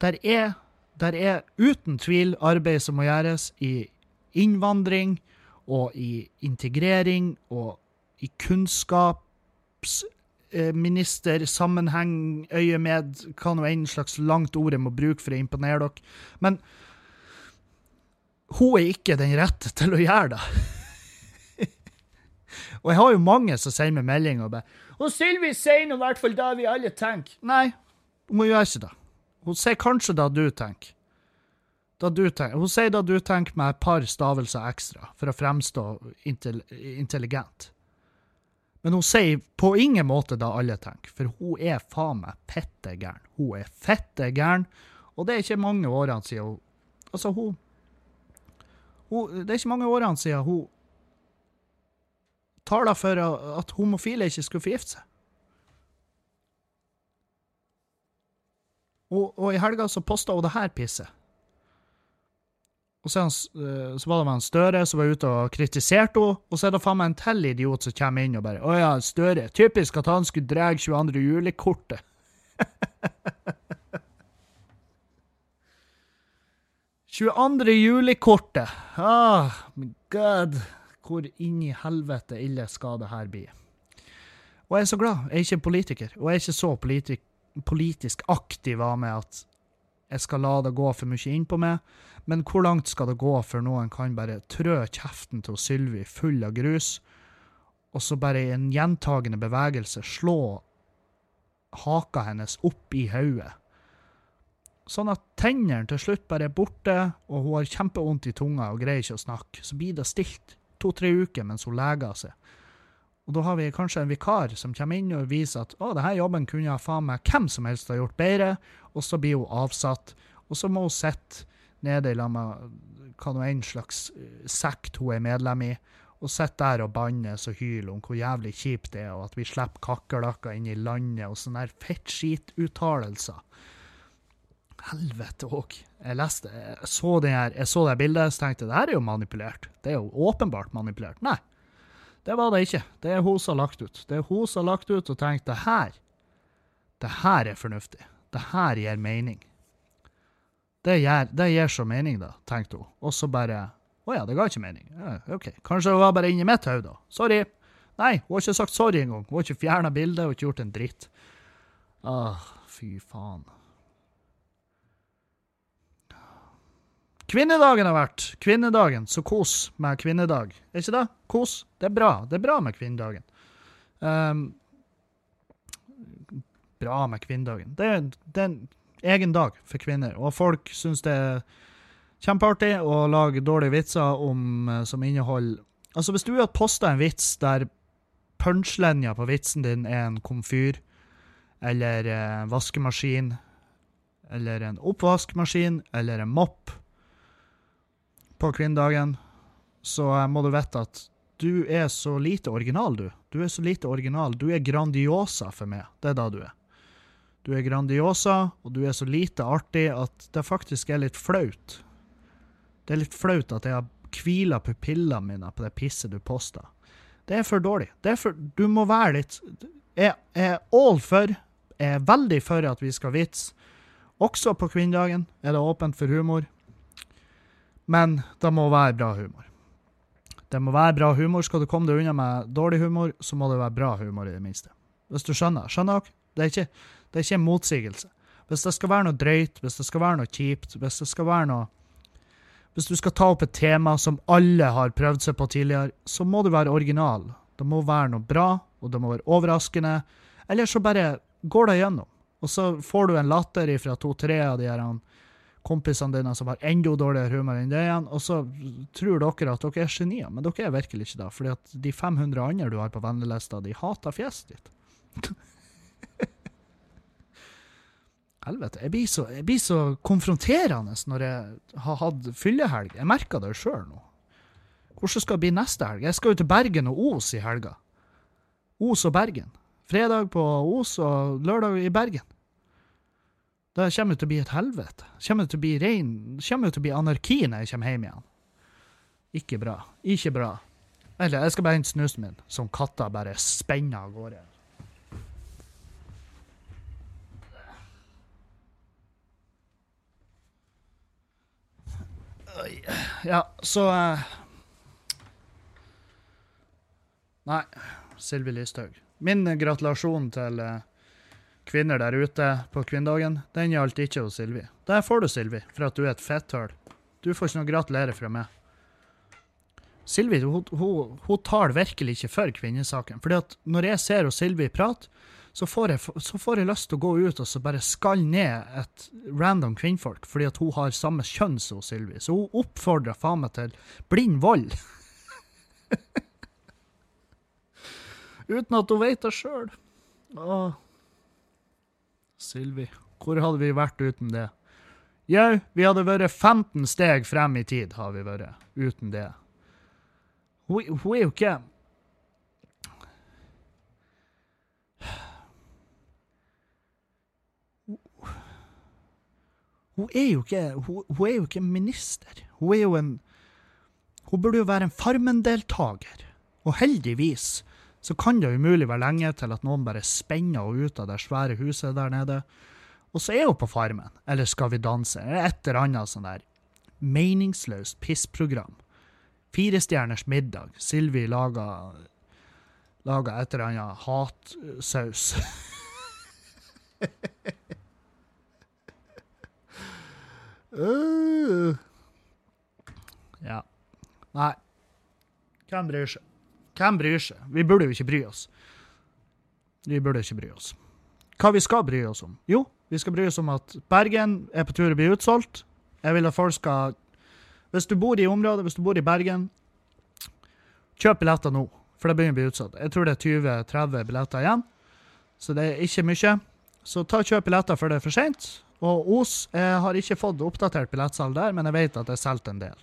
Der er, der er uten tvil arbeid som må gjøres i innvandring og i integrering og i kunnskaps ministersammenheng, øye med, hva nå enn slags langt ord jeg må bruke for å imponere dere. Men hun er ikke den rette til å gjøre det. og jeg har jo mange som sender meg meldinger og bare Og Sylvi sier nå i hvert fall det vi alle tenker. Nei, hun gjør ikke det. Hun sier kanskje det du tenker. Det du tenker. Hun sier det du tenker med et par stavelser ekstra for å fremstå intelligent. Men hun sier på ingen måte det alle tenker, for hun er faen meg fitte gæren. Hun er fette gæren, og det er ikke mange årene siden hun Altså, hun, hun Det er ikke mange årene siden hun taler for at homofile ikke skulle forgifte seg. Og, og i helga så posta hun det her pisset. Og så, eh, så, var det med en Støre som var ute og kritiserte henne, og så er det faen meg en til idiot som kommer inn og bare 'Å ja, Støre. Typisk at han skulle dra 22. juli-kortet'. «22. juli-kortet. Ah, my god. Hvor inn i helvete ille skal det her bli? Og jeg er så glad. Jeg er ikke politiker, og jeg er ikke så politisk, politisk aktiv av meg at jeg skal la det gå for mye inn på meg. Men hvor langt skal det gå før noen kan bare trø kjeften til Sylvi full av grus, og så bare i en gjentagende bevegelse slå haka hennes opp i hodet? Sånn at tennene til slutt bare er borte, og hun har kjempevondt i tunga og greier ikke å snakke. Så blir det stilt to-tre uker mens hun leger seg. Og da har vi kanskje en vikar som kommer inn og viser at å, denne jobben kunne jeg faen meg hvem som helst ha gjort bedre, og så blir hun avsatt. Og så må hun sitte nede i lag med hva nå enn slags eh, sekt hun er medlem i, og sitte der og bannes og hyle om hvor jævlig kjipt det er, og at vi slipper kakerlakker inn i landet, og sånne der fettskituttalelser. Helvete òg. Jeg leste, jeg så, det her, jeg så det bildet så tenkte det her er jo manipulert. Det er jo åpenbart manipulert. Nei, det var det ikke. Det er hun som har lagt ut. Det er hun som har lagt ut og tenkt det her, det her er fornuftig. Det her gir mening. Det gir, det gir så mening, da, tenkte hun. Og så bare Å ja, det ga ikke mening. Ja, OK. Kanskje hun var bare inni mitt hode, da. Sorry. Nei, hun har ikke sagt sorry engang. Hun har ikke fjerna bildet, hun har ikke gjort en dritt. Åh, fy faen. Kvinnedagen har vært. Kvinnedagen, så kos med kvinnedag. Er ikke det? Kos. Det er bra. Det er bra med kvinnedagen. Um, bra med kvinnedagen. Det er, det er en egen dag for kvinner, og folk syns det er kjempeartig å lage dårlige vitser om, eh, som inneholder Altså, hvis du hadde posta en vits der punchlinja på vitsen din er en komfyr, eller en vaskemaskin, eller en oppvaskmaskin, eller en mopp på kvinnedagen, så må du vite at du er så lite original, du. Du er så lite original. Du er Grandiosa for meg. Det er da du er. Du er Grandiosa, og du er så lite artig at det faktisk er litt flaut. Det er litt flaut at jeg har hvila pupillene mine på det pisset du posta. Det er for dårlig. Er for, du må være litt Jeg er all for, jeg er veldig for at vi skal vitse. Også på kvinnedagen er det åpent for humor. Men det må være bra humor. Det må være bra humor. Skal du komme deg unna med dårlig humor, så må det være bra humor, i det minste. Hvis du skjønner. Skjønner dere? Det er ikke, det er ikke en motsigelse. Hvis det skal være noe drøyt, hvis det skal være noe kjipt, hvis det skal være noe Hvis du skal ta opp et tema som alle har prøvd seg på tidligere, så må du være original. Det må være noe bra, og det må være overraskende. Eller så bare går det gjennom. Og så får du en latter fra to-tre av de her kompisene dine som har enda dårligere humor enn det igjen, og så tror dere at dere er genier, men dere er virkelig ikke det. fordi at de 500 andre du har på vennelista, de hater fjeset ditt. Helvete. Jeg blir, så, jeg blir så konfronterende når jeg har hatt fyllehelg. Jeg merker det sjøl nå. Hvordan skal det bli neste helg? Jeg skal jo til Bergen og Os i helga. Os og Bergen. Fredag på Os og lørdag i Bergen. Det kommer det til å bli et helvete. Det kommer til å bli rein, kommer det til å bli anarki når jeg kommer hjem igjen. Ikke bra. Ikke bra. Eller, jeg skal bare hente snusen min, som katta bare spenner av gårde. Ja, så uh, Nei, Sylvi Listhaug. Min gratulasjon til uh, kvinner der ute på kvinnedagen, den gjaldt ikke hos Silvi. Der får du, Silvi, for at du er et fetthull. Du får ikke noe gratulere fra meg. Silvi hun, hun, hun, tar virkelig ikke for kvinnesaken. fordi at når jeg ser Silvi prate, så så får jeg lyst til å gå ut og så bare skalle ned et random kvinnfolk, fordi at hun har samme kjønn som Silvi. Så hun oppfordrer faen meg til blind vold. Uten at hun vet det sjøl. Sylvi, hvor hadde vi vært uten det? Jau, vi hadde vært 15 steg frem i tid, har vi vært, uten det. Hun, er jo ikke Hun er jo ikke, hun er jo ikke minister. Hun er jo en Hun burde jo være en Farmen-deltaker. Og heldigvis så kan det umulig være lenge til at noen bare spenner henne ut av det svære huset der nede. Og så er hun på Farmen, eller Skal vi danse, eller et eller annet sånn der meningsløst pissprogram. Firestjerners middag. Sylvi laga, laga et eller annet hatsaus. Uh. Ja. Nei. Hvem bryr seg? Hvem bryr seg? Vi burde jo ikke bry oss. Vi burde ikke bry oss. Hva vi skal bry oss om? Jo, vi skal bry oss om at Bergen er på tur å bli utsolgt. Jeg vil at folk skal Hvis du bor i området, hvis du bor i Bergen, kjøp billetter nå, for det begynner å bli utsolgt. Jeg tror det er 20-30 billetter igjen, så det er ikke mye. Så ta kjøp billetter før det er for seint. Og Os jeg har ikke fått oppdatert billettsalg der, men jeg vet at det er solgt en del.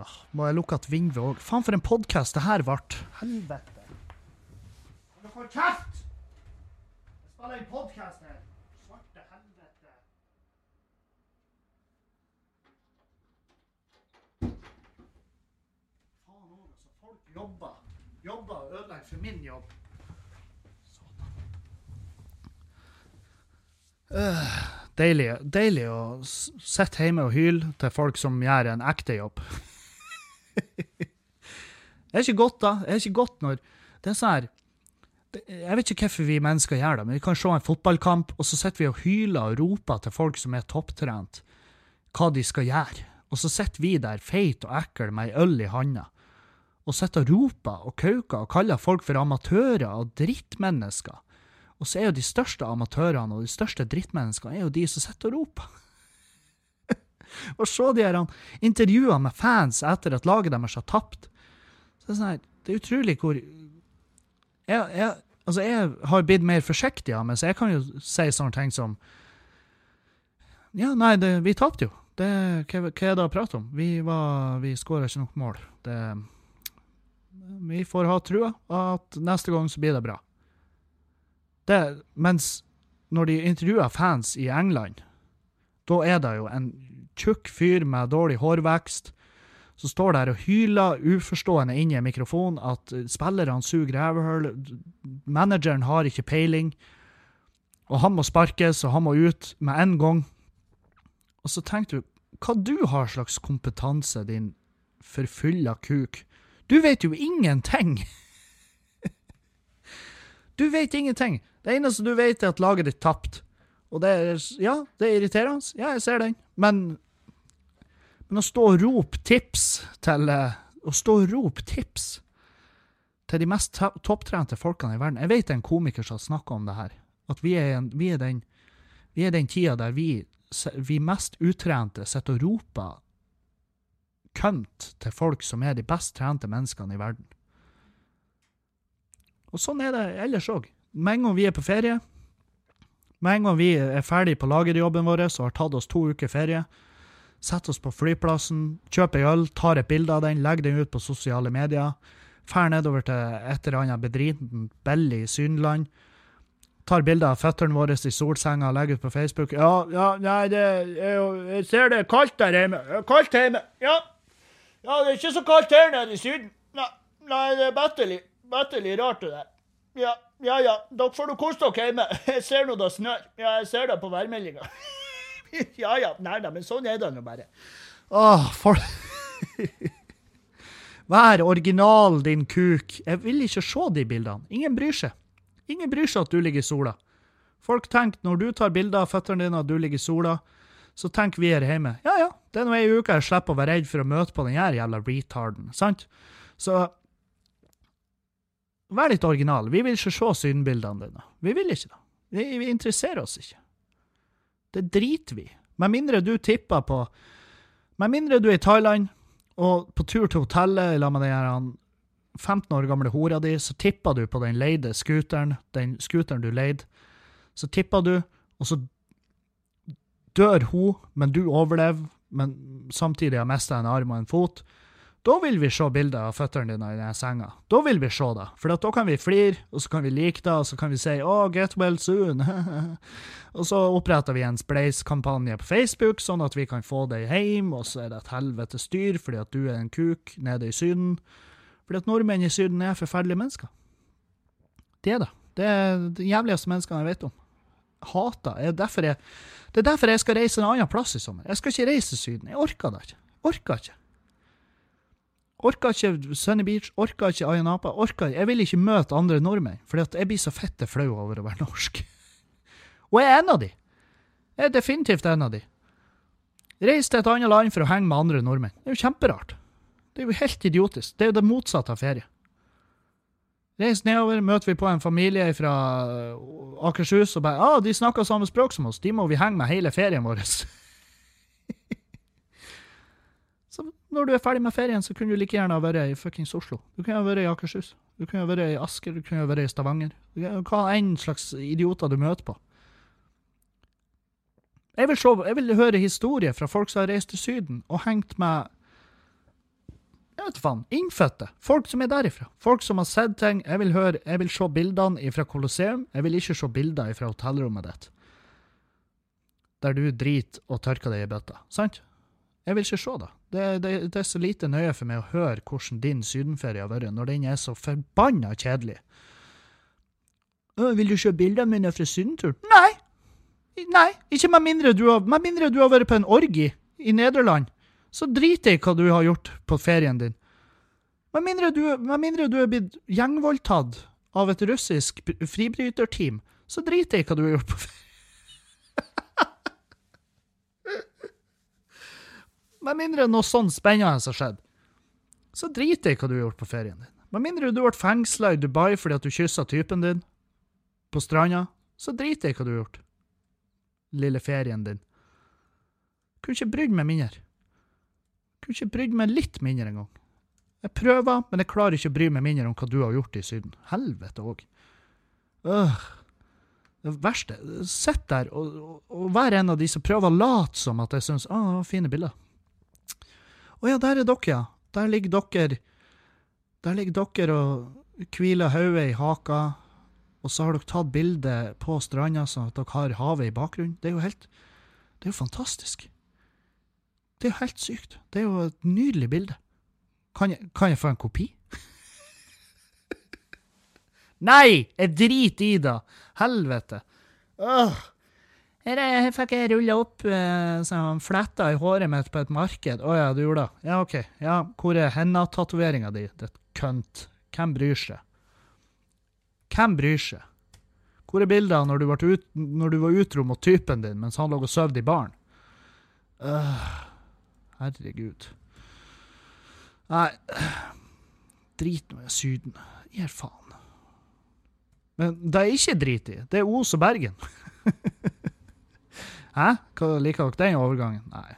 Åh, må jeg lukke igjen vinduet òg? Faen, for en podkast det her ble. Helvete. Dere får kjeft! Jeg spiller en podkast her. Svarte helvete. Faen òg, altså. Folk jobber. Jobber og ødelegger for min jobb. Deilig, deilig å sitte hjemme og hyle til folk som gjør en ekte jobb. Det er ikke godt, da. Det er ikke godt når Det er sånn her Jeg vet ikke hvorfor vi mennesker gjør det, men vi kan se en fotballkamp, og så sitter vi og hyler og roper til folk som er topptrent, hva de skal gjøre. Og så sitter vi der feit og ekkel med ei øl i handa, og sitter og roper og kauker og kaller folk for amatører og drittmennesker. Og så er jo de største amatørene og de største drittmenneskene er jo de som sitter og roper. Og se de her intervjuene med fans etter at laget deres har tapt. Så det, er sånn her, det er utrolig hvor jeg, jeg, altså jeg har blitt mer forsiktig av meg, så jeg kan jo si sånne ting som Ja, nei, det, vi tapte jo. Det, hva, hva er det å prate om? Vi, var- vi skåra ikke nok mål. Det, vi får ha trua at neste gang så blir det bra. Det, mens når de intervjuer fans i England, da er det jo en tjukk fyr med dårlig hårvekst som står der og hyler uforstående inn i en mikrofon at eh, spillerne suger rævhull, manageren har ikke peiling, og han må sparkes, og han må ut med en gang. Og så tenker du, hva du har slags kompetanse, din forfylla kuk? Du vet jo ingenting! Du vet ingenting. Det eneste du vet, er at laget ditt tapte. Og det er Ja, det er irriterende. Ja, jeg ser den. Men Men å stå og rope tips til eh, Å stå og rope tips til de mest topptrente folkene i verden Jeg vet det er en komiker som har snakka om det her. At vi er, vi er den vi er den tida der vi, vi mest utrente sitter og roper kønt til folk som er de best trente menneskene i verden. Og sånn er det ellers òg. Med en gang vi er på ferie, med en gang vi er ferdig på lagerjobben vår og har tatt oss to uker ferie, setter oss på flyplassen, kjøper øl, tar et bilde av den, legger den ut på sosiale medier, drar nedover til et eller annet bedritent billig Synland. Tar bilder av føttene våre i solsenga og legger ut på Facebook. Ja, ja, nei, det er jo Jeg ser det er kaldt der hjemme. Kaldt hjemme. Ja. ja, det er ikke så kaldt her nede i Syden. Nei, nei det er bettelig. Bettelig rart, det der. Ja, ja, ja. Dere får nå kose dere hjemme. Jeg ser nå det snør. Ja, jeg ser det på værmeldinga. ja, ja. Nei da, men sånn er det nå bare. Åh, for... Vær original, din kuk. Jeg vil ikke se de bildene. Ingen bryr seg. Ingen bryr seg at du ligger i sola. Folk tenker når du tar bilder av føttene dine og du ligger i sola, så tenker vi her hjemme ja ja, det er nå ei uke jeg slipper å være redd for å møte på den her jævla retarden, sant? Så vær litt original. Vi vil ikke se synbildene dine. Vi vil ikke det. Vi, vi interesserer oss ikke. Det driter vi. Med mindre du tipper på Med mindre du er i Thailand og på tur til hotellet sammen med den her han 15 år gamle hora di, så tipper du på den leide scooteren, den scooteren du leide. Så tipper du, og så dør hun, men du overlever, men samtidig har mista en arm og en fot. Da vil vi se bilder av føttene dine i den senga. Da vil vi se det. For da kan vi flire, og så kan vi like det, og så kan vi si 'Å, get well soon'. og så oppretter vi en Spleis-kampanje på Facebook, sånn at vi kan få deg hjem, og så er det et helvete styr fordi at du er en kuk nede i Syden. Fordi at nordmenn i Syden er forferdelige mennesker. Det er det. Det er de jævligste menneskene jeg vet om. Hater. Jeg, derfor jeg, det er derfor jeg skal reise en annen plass i sommer. Jeg skal ikke reise til Syden. Jeg orker det ikke. Orker ikke. Orker ikke Sunny Beach, orker ikke Ayanapa. Orka, jeg vil ikke møte andre nordmenn, fordi jeg blir så fette flau over å være norsk. Og jeg er en av de. Jeg er definitivt en av de. Reis til et annet land for å henge med andre nordmenn. Det er jo kjemperart. Det er jo helt idiotisk. Det er jo det motsatte av ferie. Reis nedover, møter vi på en familie fra Akershus og bare ah, de snakker samme språk som oss, de må vi henge med hele ferien vår. så når du er ferdig med ferien, så kunne du like gjerne vært i fuckings Oslo. Du kunne vært i Akershus. Du kunne vært i Asker, du kunne vært i Stavanger. Hva enn slags idioter du møter på. Jeg vil, se, jeg vil høre historier fra folk som har reist til Syden og hengt med jeg vet faen, innfødte. Folk som er derifra. Folk som har sett ting. Jeg vil høre, jeg vil se bildene fra Colosseum. Jeg vil ikke se bilder fra hotellrommet ditt. Der du driter og tørker deg i bøtta. Sant? Jeg vil ikke se da. Det, det. det er så lite nøye for meg å høre hvordan din sydenferie har vært, når den er så forbanna kjedelig. «Å, vil du se bildene mine fra sydenturen? Nei! Nei, ikke med mindre du har, med mindre du har vært på en orgi i Nederland. Så driter jeg i hva du har gjort på ferien din. Med mindre du, med mindre du er blitt gjengvoldtatt av et russisk fribryterteam, så driter jeg i hva du har gjort på ferien. Med mindre noe sånn spennende har skjedd, så driter jeg i hva du har gjort på ferien din. Med mindre du ble fengsla i Dubai fordi at du kyssa typen din på stranda, så driter jeg i hva du har gjort. Lille ferien din. Kunne ikke brydd meg mindre. Kunne ikke brydd meg litt mindre engang. Jeg prøver, men jeg klarer ikke å bry meg mindre om hva du har gjort i Syden. Helvete òg. Det verste Sitt der og, og, og vær en av de som prøver å late som at jeg syns Å, fine bilder. Å ja, der er dere, ja. Der ligger dere Der ligger dere og hviler hodet i haka, og så har dere tatt bilde på stranda sånn at dere har havet i bakgrunnen. Det er jo helt Det er jo fantastisk. Det er jo helt sykt. Det er jo et nydelig bilde. Kan jeg, kan jeg få en kopi? Nei! Jeg driter i det! Helvete. Åh. Her, er, fikk jeg rulla opp eh, fletter i håret mitt på et marked. Å ja, du gjorde det? Ja, OK. Ja, hvor er henda-tatoveringa di, ditt kønt? Hvem bryr seg? Hvem bryr seg? Hvor er bildene når du, når du var utro mot typen din mens han lå og sov i baren? Uh, herregud. Nei Drit nå i Syden. Gir faen. Men det er ikke drit i. Det er Os og Bergen. Hæ? Hva Liker dere den overgangen? Nei.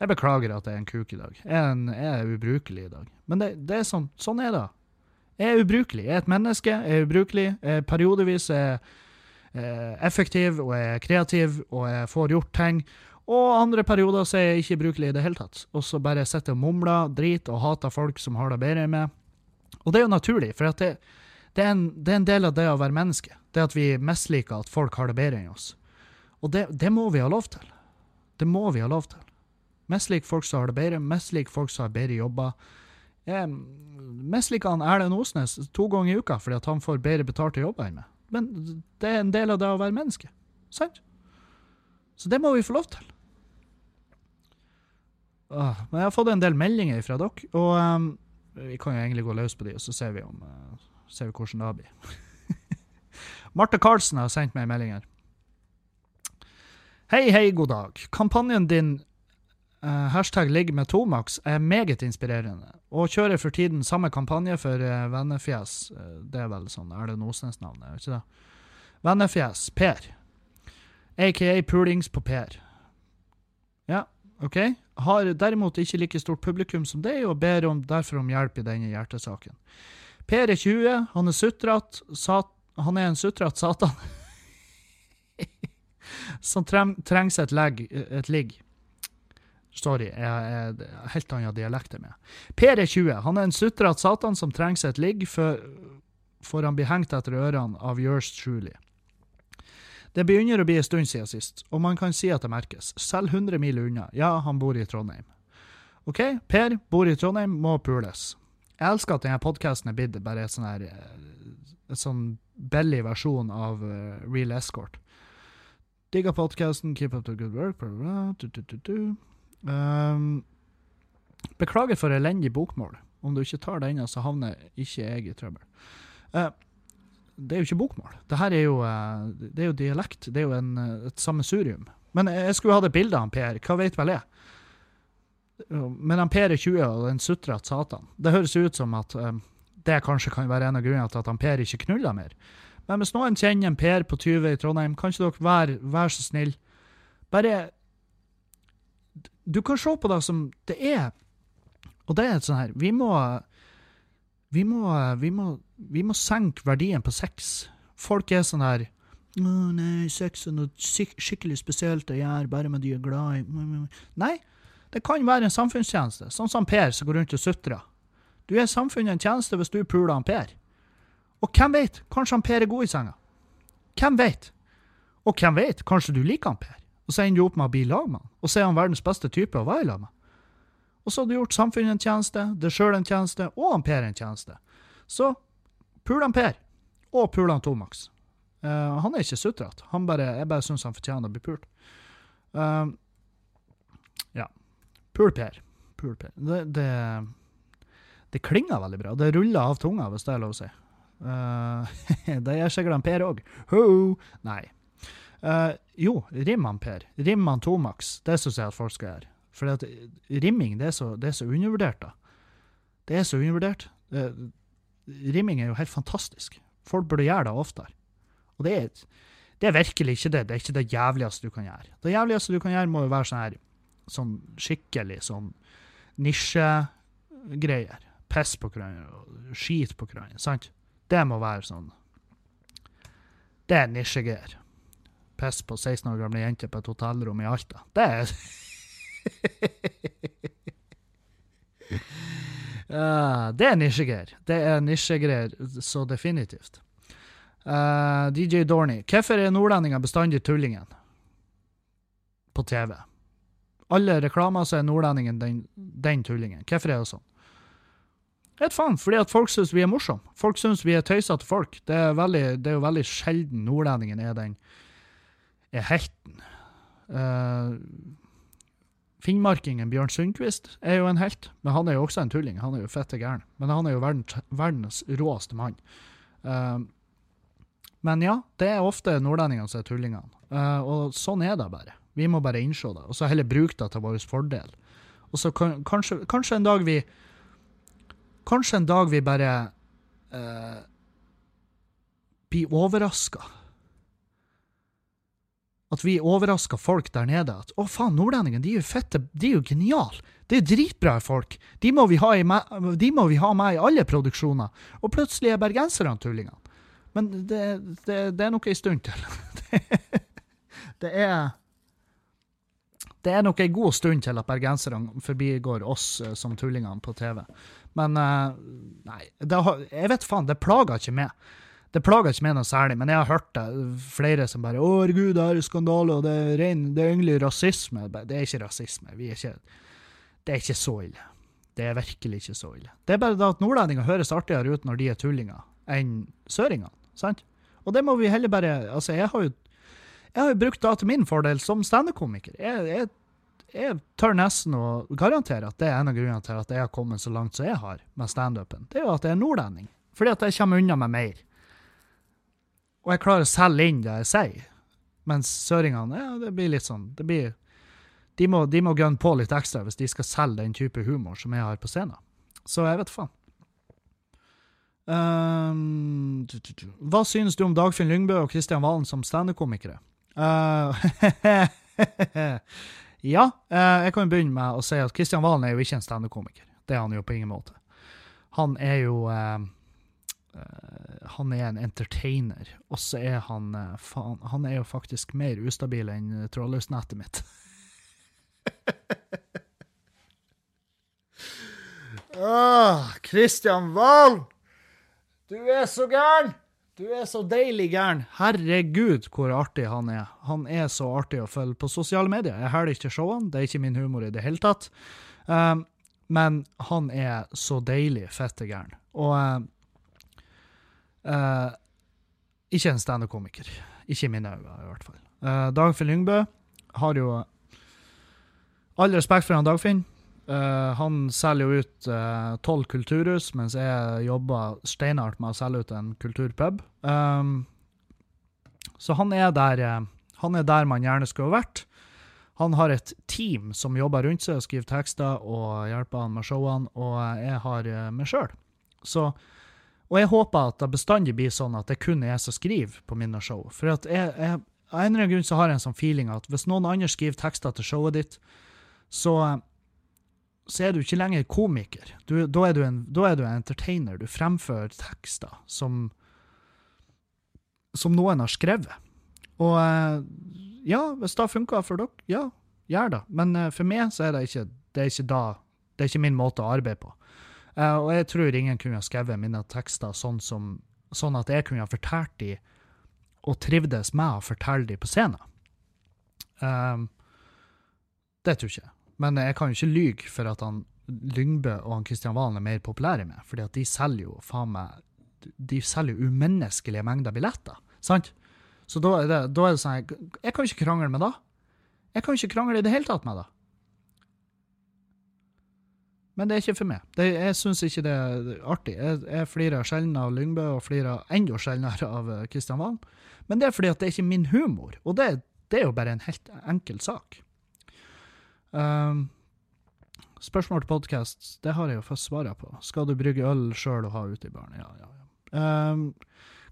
Jeg beklager at jeg er en kuk i dag. Jeg er, en, jeg er ubrukelig i dag. Men det, det er sånn, sånn er det. Jeg er ubrukelig. Jeg er et menneske. Jeg er ubrukelig. Jeg periodevis er eh, effektiv og jeg er kreativ og jeg får gjort ting. Og andre perioder så er jeg ikke brukelig i det hele tatt. Og så bare sitter og mumler drit og hater folk som har det bedre enn meg. Og det er jo naturlig, for det, det, er en, det er en del av det å være menneske. Det at vi misliker at folk har det bedre enn oss. Og det, det må vi ha lov til. Det må vi ha lov til. Mest lik folk som har det bedre, mest lik folk som har bedre jobber. Jeg misliker han Erlend Osnes to ganger i uka fordi at han får bedre betalte jobber enn meg. Men det er en del av det å være menneske. Sant? Så det må vi få lov til. Åh, men jeg har fått en del meldinger fra dere, og um, vi kan jo egentlig gå løs på de, og så ser vi, om, uh, ser vi hvordan det blir. Marte Karlsen har sendt meg en melding her. Hei, hei, god dag. Kampanjen din uh, hashtag ligg med Tomax er meget inspirerende, og kjører for tiden samme kampanje for uh, vennefjes. uh, det er vel sånn Er det Osnes-navnet, det ikke det? Vennefjes, Per. Aka Pulings på Per. Ja, OK. Har derimot ikke like stort publikum som deg, og ber om, derfor om hjelp i denne hjertesaken. Per er 20, han er sutrat, han er en sutrat satan. som treng, trengs et, leg, et ligg. Sorry, jeg er helt annen dialekt enn meg. Per er 20. Han er en sutrete satan som trengs et ligg før, før han blir hengt etter ørene av yours truly. Det begynner å bli en stund siden sist, og man kan si at det merkes. Selv 100 mil unna. Ja, han bor i Trondheim. OK, Per bor i Trondheim, må pules. Jeg elsker at denne podkasten er blitt bare et sånn her Et sånn billig versjon av uh, Real Escort. Digger podkasten, keep up the good work Bla, bla, du, du, du. Um, Beklager for elendig bokmål. Om du ikke tar denne, så havner ikke jeg i trøbbel. Uh, det er jo ikke bokmål. Det her er jo, uh, det er jo dialekt. Det er jo en, uh, et sammensurium. Men jeg skulle hatt et bilde av han Per. Hva vet vel jeg? Men han Per er 20 og en sutrete satan. Det høres ut som at um, det kanskje kan være en av grunnene til at han Per ikke knuller mer. Men hvis noen kjenner en Per på 20 i Trondheim, kan ikke dere være, være så snill? Bare Du kan se på det som det er. Og det er et sånn her Vi må Vi må, vi må, vi må senke verdien på sex. Folk er sånn her Å nei, sex er noe skik skikkelig spesielt å gjøre bare med de er glad i Nei, det kan være en samfunnstjeneste. Sånn som Per som går rundt og sutrer. Du er samfunnet en tjeneste hvis du puler en Per. Og hvem vet, kanskje han Per er god i senga. Hvem vet? Og hvem vet, kanskje du liker han Per, og så ender du opp med å bli lag med han, og så er han verdens beste type å være i lag med. Og så har du gjort samfunnet en tjeneste, deg sjøl en tjeneste, og han Per en tjeneste. Så pul han Per, og pul han Tomax. Uh, han er ikke sutrete. Jeg bare syns han fortjener å bli pult. Uh, ja. Pul-Per. Pul-Per. Det, det, det, klinger veldig bra. Det ruller av tunga, hvis det er lov å si. Uh, det gjør sikkert han Per òg. Nei. Uh, jo, rim han Per. Rim han Tomax. Det syns jeg at folk skal gjøre. For at rimming det er, så, det er så undervurdert, da. Det er så undervurdert. Uh, rimming er jo helt fantastisk. Folk burde gjøre det oftere. Og det er, det er, virkelig ikke det. Det er ikke det jævligste du kan gjøre. Det jævligste du kan gjøre, må jo være sånn her sånn skikkelig sånn nisjegreier. Piss på hverandre skit på hverandre. Sant? Det må være sånn Det er nisjegreier. Piss på 16 år gamle jenter på et hotellrom i Alta. Det er uh, Det er nisjegreier. Det er nisjegreier så definitivt. Uh, eh, DJ Dorney. Hvorfor er nordlendinger bestandig tullingen på TV? Alle reklamer så er nordlendingen den, den tullingen. Hvorfor er det sånn? Vet faen, fordi at folk syns vi er morsomme. Folk syns vi er tøysete folk. Det er, veldig, det er, jo veldig sjelden nordlendingen er den er helten. Uh, Finnmarkingen Bjørn Sundquist er jo en helt, men han er jo også en tulling. Han er jo fette gæren. Men han er jo verdens, verdens råeste mann. Uh, men ja, det er ofte nordlendingene som er tullingene. Uh, og sånn er det bare. Vi må bare innse det, og så heller bruke det til vår fordel. Og så kan, kanskje, kanskje, en dag vi Kanskje en dag vi bare uh, blir overraska. At vi overrasker folk der nede. At 'Å, faen, nordlendingene, de er jo fette, de er jo geniale'. Det er dritbra folk. De må, vi ha i, må vi ha med i alle produksjoner. Og plutselig er bergenserne tullingene. Men det, det, det er nok ei stund til. det, det er det er nok ei god stund til at bergenserne forbigår oss uh, som tullingene på TV. Men uh, nei, har, jeg vet faen, det plager ikke meg. Det plager ikke meg noe særlig, men jeg har hørt det. Flere som bare 'Å, herregud, det er skandale, og det er, ren, det er egentlig rasisme'. Det er ikke rasisme. Er ikke, det er ikke så ille. Det er virkelig ikke så ille. Det er bare det at nordlendinger høres artigere ut når de er tullinger, enn søringene sant? Og det må vi heller bare Altså, jeg har jo, jeg har brukt det til min fordel som standup-komiker. Jeg, jeg, jeg, tør nesten å garantere at det er en av grunnene til at jeg har kommet så langt som jeg har med standupen. Det er jo at jeg er nordlending. Fordi at jeg kommer unna med mer. Og jeg klarer å selge inn det jeg sier. Mens søringene, ja, det blir litt sånn det blir, De må, de må gunne på litt ekstra hvis de skal selge den type humor som jeg har på scenen. Så jeg vet faen. Um, hva synes du om Dagfinn Lyngbø og Kristian Valen som standup-komikere? Uh, ja, uh, jeg kan begynne med å si at Kristian Valen er jo ikke en standup-komiker. Det er han jo på ingen måte. Han er jo uh, Han er en entertainer, og så er han faen, Han er jo faktisk mer ustabil enn trådløsnettet mitt. ah, Kristian Valen! Du er så gæren! Du er så deilig gæren. Herregud, hvor artig han er. Han er så artig å følge på sosiale medier. Jeg hæler ikke showene, det er ikke min humor i det hele tatt. Um, men han er så deilig fette gæren. Og uh, uh, ikke en standup-komiker. Ikke i mine øyne, i hvert fall. Uh, Dagfinn Lyngbø har jo All respekt for han Dagfinn. Uh, han selger jo ut eh, tolv uh, kulturhus, mens jeg jobber steinhardt med å selge ut en kulturpub. Um, så han er, der, uh, han er der man gjerne skulle vært. Han har et team som jobber rundt seg og skriver tekster og hjelper han med showene, og jeg har meg sjøl. Og jeg håper at det bestandig blir sånn at det kun er jeg som skriver på mine show. For at jeg, jeg, av en eller annen grunn så har jeg en sånn feeling at hvis noen andre skriver tekster til showet ditt, så så er du ikke lenger komiker. Du, da, er du en, da er du en entertainer. Du fremfører tekster som, som noen har skrevet. Og eh, ja, hvis det funker for dere, ja, gjør det. Men eh, for meg så er det ikke, det er ikke da Det er ikke min måte å arbeide på. Uh, og jeg tror ingen kunne ha skrevet mine tekster sånn, som, sånn at jeg kunne ha fortalt dem og trivdes med å fortelle dem på scenen. Det tror ikke jeg. Men jeg kan jo ikke lyge for at han Lyngbø og han Kristian Valen er mer populære med, fordi at de selger jo faen meg De selger jo umenneskelige mengder billetter, sant? Så da er det, da er det sånn Jeg kan ikke krangle med det. Jeg kan ikke krangle i det hele tatt med det. Men det er ikke for meg. Det, jeg syns ikke det er artig. Jeg, jeg flirer sjelden av Lyngbø, og flirer enda sjeldnere av Kristian Valen. Men det er fordi at det er ikke min humor, og det, det er jo bare en helt enkel sak. Um, spørsmål til podkast, det har jeg jo først svara på. Skal du brygge øl sjøl og ha ute i baren? Ja, ja, ja. Um,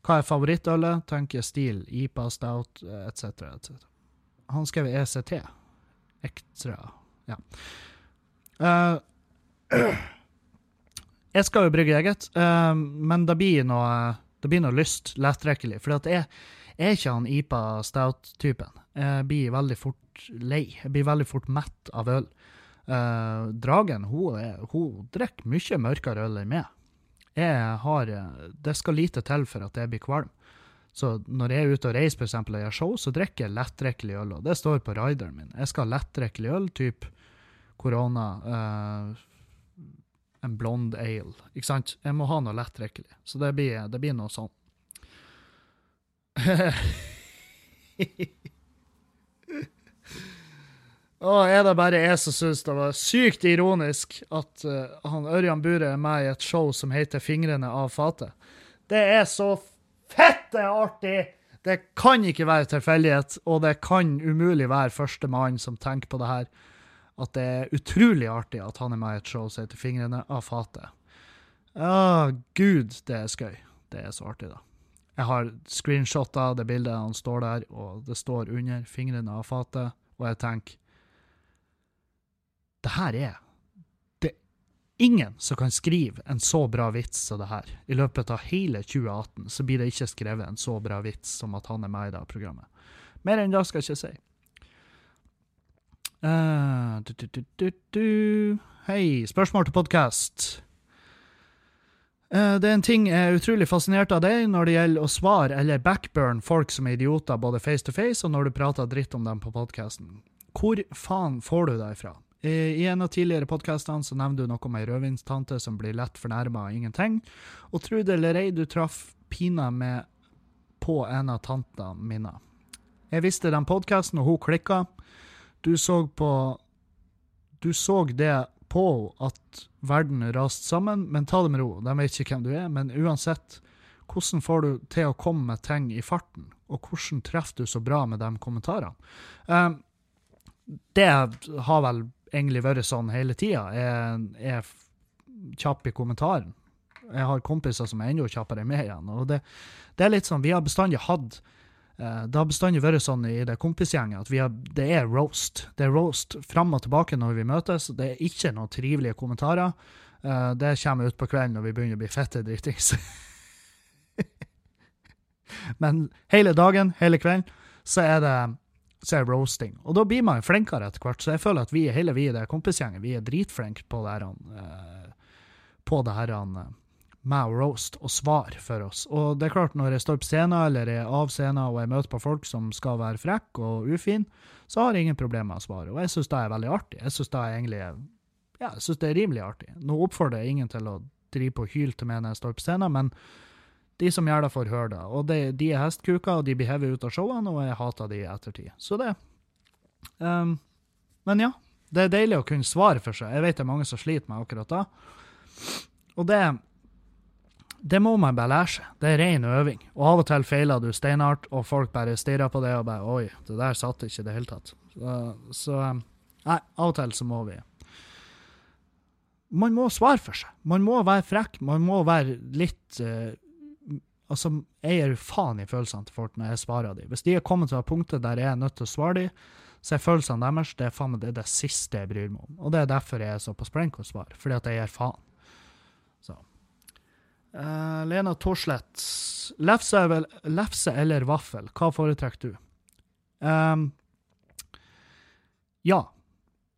hva er favorittølet? Tenker stil, IPA, stout etc. etc. Han skrev ECT. Ekstra. Ja. Uh, jeg skal jo brygge eget, uh, men det blir noe det blir noe lyst, lettrekkelig. For jeg, er ikke han IPA stout-typen. Jeg blir veldig fort lei. Jeg blir veldig fort mett av øl. Uh, dragen hun, er, hun drikker mye mørkere øl enn meg. Jeg har, det skal lite til for at jeg blir kvalm. Så når jeg er ute og reiser for eksempel, og gjør show, så drikker jeg lettdrikkelig øl. Og det står på rideren min. Jeg skal ha lettdrikkelig øl, type korona, uh, en blond ale. Ikke sant? Jeg må ha noe lettdrikkelig. Så det blir, det blir noe sånn. Å, er det bare jeg som syns det var sykt ironisk at uh, han Ørjan Bure er med i et show som heter Fingrene av fatet? Det er så fette artig! Det kan ikke være tilfeldighet, og det kan umulig være første mann som tenker på det her. At det er utrolig artig at han er med i et show som heter Fingrene av fatet. Å, gud, det er skøy. Det er så artig, da. Jeg har screenshotta det bildet han står der, og det står under 'fingrene av fatet', og jeg tenker Det her er Det er ingen som kan skrive en så bra vits som det her. I løpet av hele 2018 så blir det ikke skrevet en så bra vits som at han er med i det programmet. Mer enn det skal jeg ikke si. Uh, du, du, du, Hei, spørsmål til podkast. Det er en ting jeg er utrolig fascinert av deg når det gjelder å svare eller backburn folk som er idioter både face to face og når du prater dritt om dem på podkasten. Hvor faen får du det ifra? I en av tidligere podkastene så nevnte du noe om ei rødvinstante som blir lett fornærma av ingenting, og tru det eller ei, du traff pina med på en av tantene mine. Jeg visste den podkasten, og hun klikka. Du så på Du så det på at verden raste sammen, men ta det med ro. De vet ikke hvem du er. Men uansett, hvordan får du til å komme med ting i farten? Og hvordan treffer du så bra med de kommentarene? Um, det har vel egentlig vært sånn hele tida. Jeg er kjapp i kommentaren. Jeg har kompiser som er enda kjappere enn meg igjen. og det, det er litt sånn, Vi har bestandig hatt det har bestandig vært sånn i det kompisgjengen at har, det er roast. Det er roast fram og tilbake når vi møtes. Det er ikke noen trivelige kommentarer. Eh, det kommer ut på kvelden når vi begynner å bli fette dritings. Men hele dagen, hele kvelden, så er det så er roasting. Og da blir man flinkere etter hvert. Så jeg føler at vi hele vi i det kompisgjengen vi er dritflinke på det her, uh, på det her med å roast og svare for oss. Og det er klart, når jeg står på scenen eller er av scenen og jeg møter på folk som skal være frekke og ufine, så har jeg ingen problemer med å svare. Og jeg syns det er veldig artig. Jeg syns det er egentlig ja, jeg synes det er rimelig artig. Nå oppfordrer jeg ingen til å drive på og hyle til meg når jeg står på scenen, men de som gjør det, får høre det. Og det, de er hestkuker, og de blir hevet ut av showene, og jeg hater de i ettertid. Så det. Um, men ja, det er deilig å kunne svare for seg. Jeg vet det er mange som sliter med akkurat det. Og det det må man bare lære seg. Det er ren øving. Og av og til feiler du steinhardt, og folk bare stirrer på det og bare Oi, det der satt ikke i det hele tatt. Så, så, Nei, av og til så må vi Man må svare for seg. Man må være frekk. Man må være litt uh, Altså, jeg gir faen i følelsene til folk når jeg svarer dem. Hvis de er kommet til det punktet der jeg er nødt til å svare dem, så er følelsene deres det er faen meg det, det siste jeg bryr meg om. Og det er derfor jeg er så på sprenk å svare. Fordi at jeg gir faen. Uh, Lena Torslett. Lefse, lefse, eller vaffel, hva foretrekker du? Um, ja.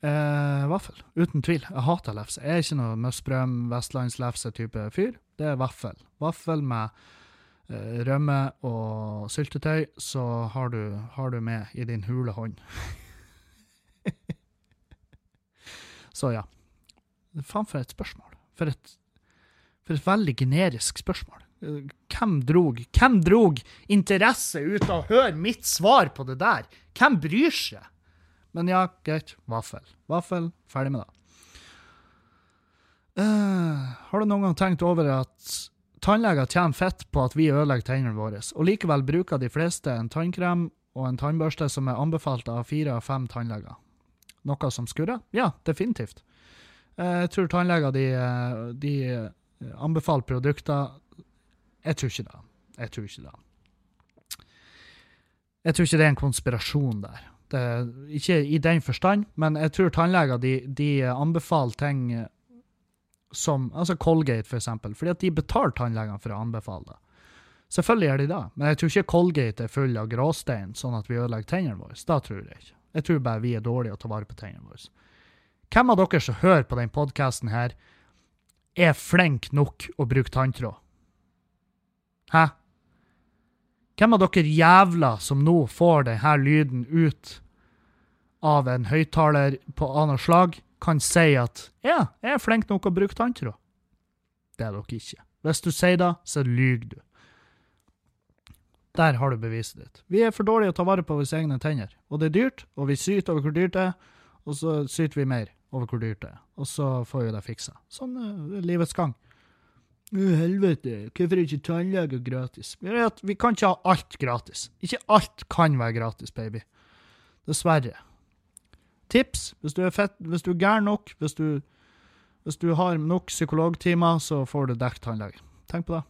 Uh, vaffel, uten tvil. Jeg hater lefse. Jeg er ikke noe Møsbrøm, vestlandslefse-type fyr. Det er vaffel. Vaffel med uh, rømme og syltetøy, så har du, har du med i din hule hånd. så ja. Faen for et spørsmål. For et for et veldig generisk spørsmål. hvem drog, hvem drog interesse ut av å høre mitt svar på det der? Hvem bryr seg? Men ja, greit. Vaffel. Vaffel. Ferdig med det. Uh, har du noen gang tenkt over at tannleger tjener fett på at vi ødelegger tennene våre, og likevel bruker de fleste en tannkrem og en tannbørste som er anbefalt av fire av fem tannleger? Noe som skurrer? Ja, definitivt. Uh, jeg tror tannleger de, eh, de anbefaler produkter Jeg tror ikke det. Jeg tror ikke det. Jeg tror ikke det er en konspirasjon der. Det, ikke i den forstand, men jeg tror tannleger de, de anbefaler ting som altså Colgate, for eksempel, fordi at de betaler tannlegene for å anbefale det. Selvfølgelig gjør de det, men jeg tror ikke Colgate er full av gråstein, sånn at vi ødelegger tennene våre. Da tror jeg ikke. Jeg tror bare vi er dårlige å ta vare på tennene våre. Hvem av dere som hører på denne podkasten her, er flink nok å bruke tanntråd? Hæ? Hvem av dere jævla som nå får denne lyden ut av en høyttaler på annet slag, kan si at ja, jeg er flink nok å bruke tanntråd. Det er dere ikke. Hvis du sier det, så lyver du. Der har du beviset ditt. Vi er for dårlige å ta vare på våre egne tenner. Og det er dyrt, og vi syter over hvor dyrt det er, og så syter vi mer over hvor dyrt det er. Og så får vi det fiksa. Sånn er livets gang. Å, helvete, hvorfor er ikke tannleger gratis? Vi kan ikke ha alt gratis. Ikke alt kan være gratis, baby. Dessverre tips. Hvis du er, fett, hvis du er gæren nok, hvis du, hvis du har nok psykologtimer, så får du dekket tannlege. Tenk på det.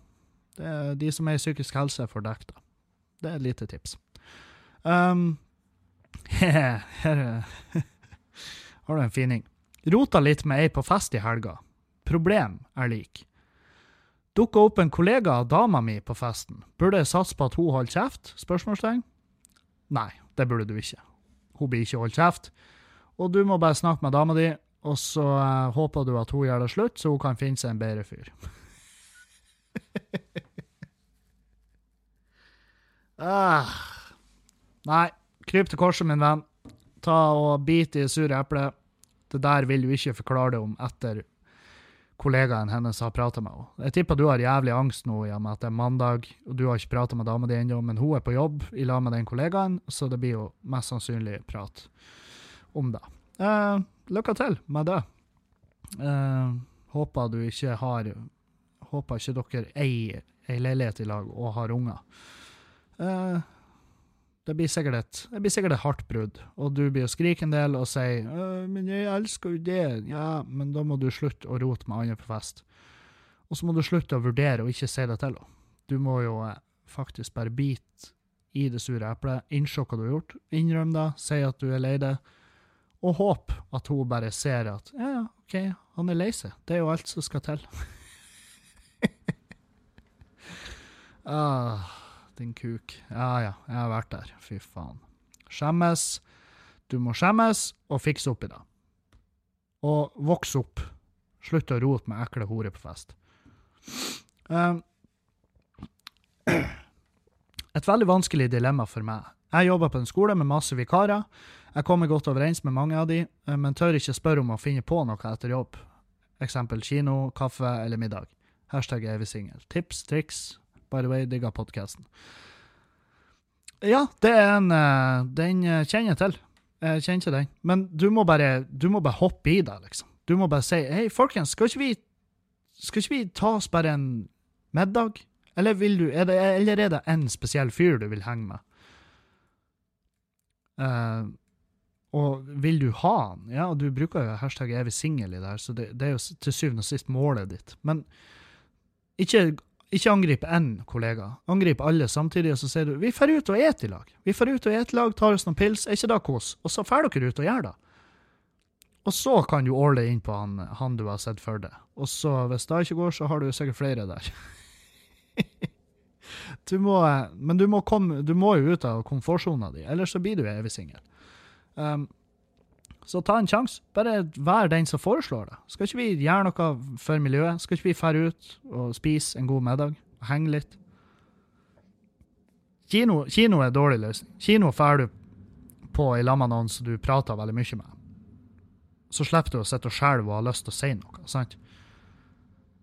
det er de som er i psykisk helse, får dekket det. Det er et lite tips. Um, har du en fining. Rota litt med ei på fest i helga. Problem er lik. Dukka opp en kollega av dama mi på festen. Burde jeg satse på at hun holder kjeft? Spørsmålstegn. Nei, det burde du ikke. Hun blir ikke holdt kjeft. Og du må bare snakke med dama di, og så uh, håper du at hun gjør det slutt, så hun kan finne seg en bedre fyr. ah. Nei, kryp til korset, min venn. Ta og Bit i det sure eplet. Det der vil du ikke forklare det om etter kollegaen hennes har prata med henne. Jeg tipper du har jævlig angst nå i og med at det er mandag, og du har ikke prata med dama di ennå, men hun er på jobb i lag med den kollegaen, så det blir jo mest sannsynlig prat om det. Eh, lykke til med det. Eh, håper du ikke har Håper ikke dere eier ei leilighet i lag og har unger. Eh, det blir sikkert et, det blir sikkert et hardt brudd, og du blir å skrike en del og si 'Men jeg elsker jo det'. Ja, men da må du slutte å rote med andre på fest. Og så må du slutte å vurdere og ikke si det til henne. Du må jo eh, faktisk bare bite i det sure eplet, innse hva du har gjort, innrømme det, si at du er lei deg og håpe at hun bare ser at ja, ja, OK, han er lei seg. Det er jo alt som skal til. ah, din kuk. Ja ja, jeg har vært der. Fy faen. Skjemmes. Du må skjemmes og fikse opp i det. Og vokse opp. Slutt å rote med ekle horer på fest. Um, et veldig vanskelig dilemma for meg. Jeg jobber på en skole med masse vikarer. Jeg kommer godt overens med mange av de, eh, men tør ikke spørre om å finne på noe etter jobb. Eksempel kino, kaffe eller middag. Hashtag evig singel. Tips, triks. By the way, digga podkasten. Ja, det er en eh, Den eh, kjenner jeg til. Jeg kjenner ikke den. Men du må bare, du må bare hoppe i det, liksom. Du må bare si hei, folkens, skal ikke vi, skal ikke vi ta oss bare en middag? Eller, du, er det, eller er det en spesiell fyr du vil henge med? Uh, og vil du ha han? Ja, og du bruker jo hashtag evig singel i det her, så det, det, er jo til syvende og sist målet ditt. Men ikke, ikke angripe én kollega. Angrip alle samtidig, og så sier du vi drar ut og et i lag. Vi drar ut og et i lag, tar oss noen pils, er ikke det kos? Og så drar dere ut og gjør det. Og så kan du åle inn på han, han du har sett for deg. Og så, hvis det ikke går, så har du sikkert flere der. du må, men du må, komme, du må jo ut av komfortsona di, ellers så blir du evig singel. Um, så ta en sjanse. Bare vær den som foreslår det. Skal ikke vi gjøre noe for miljøet? Skal ikke vi dra ut og spise en god middag? Og henge litt? Kino, kino er dårlig løsning. Kino drar du på i lag med noen som du prater veldig mye med. Så slipper du å sitte og skjelve og ha lyst til å si noe. sant?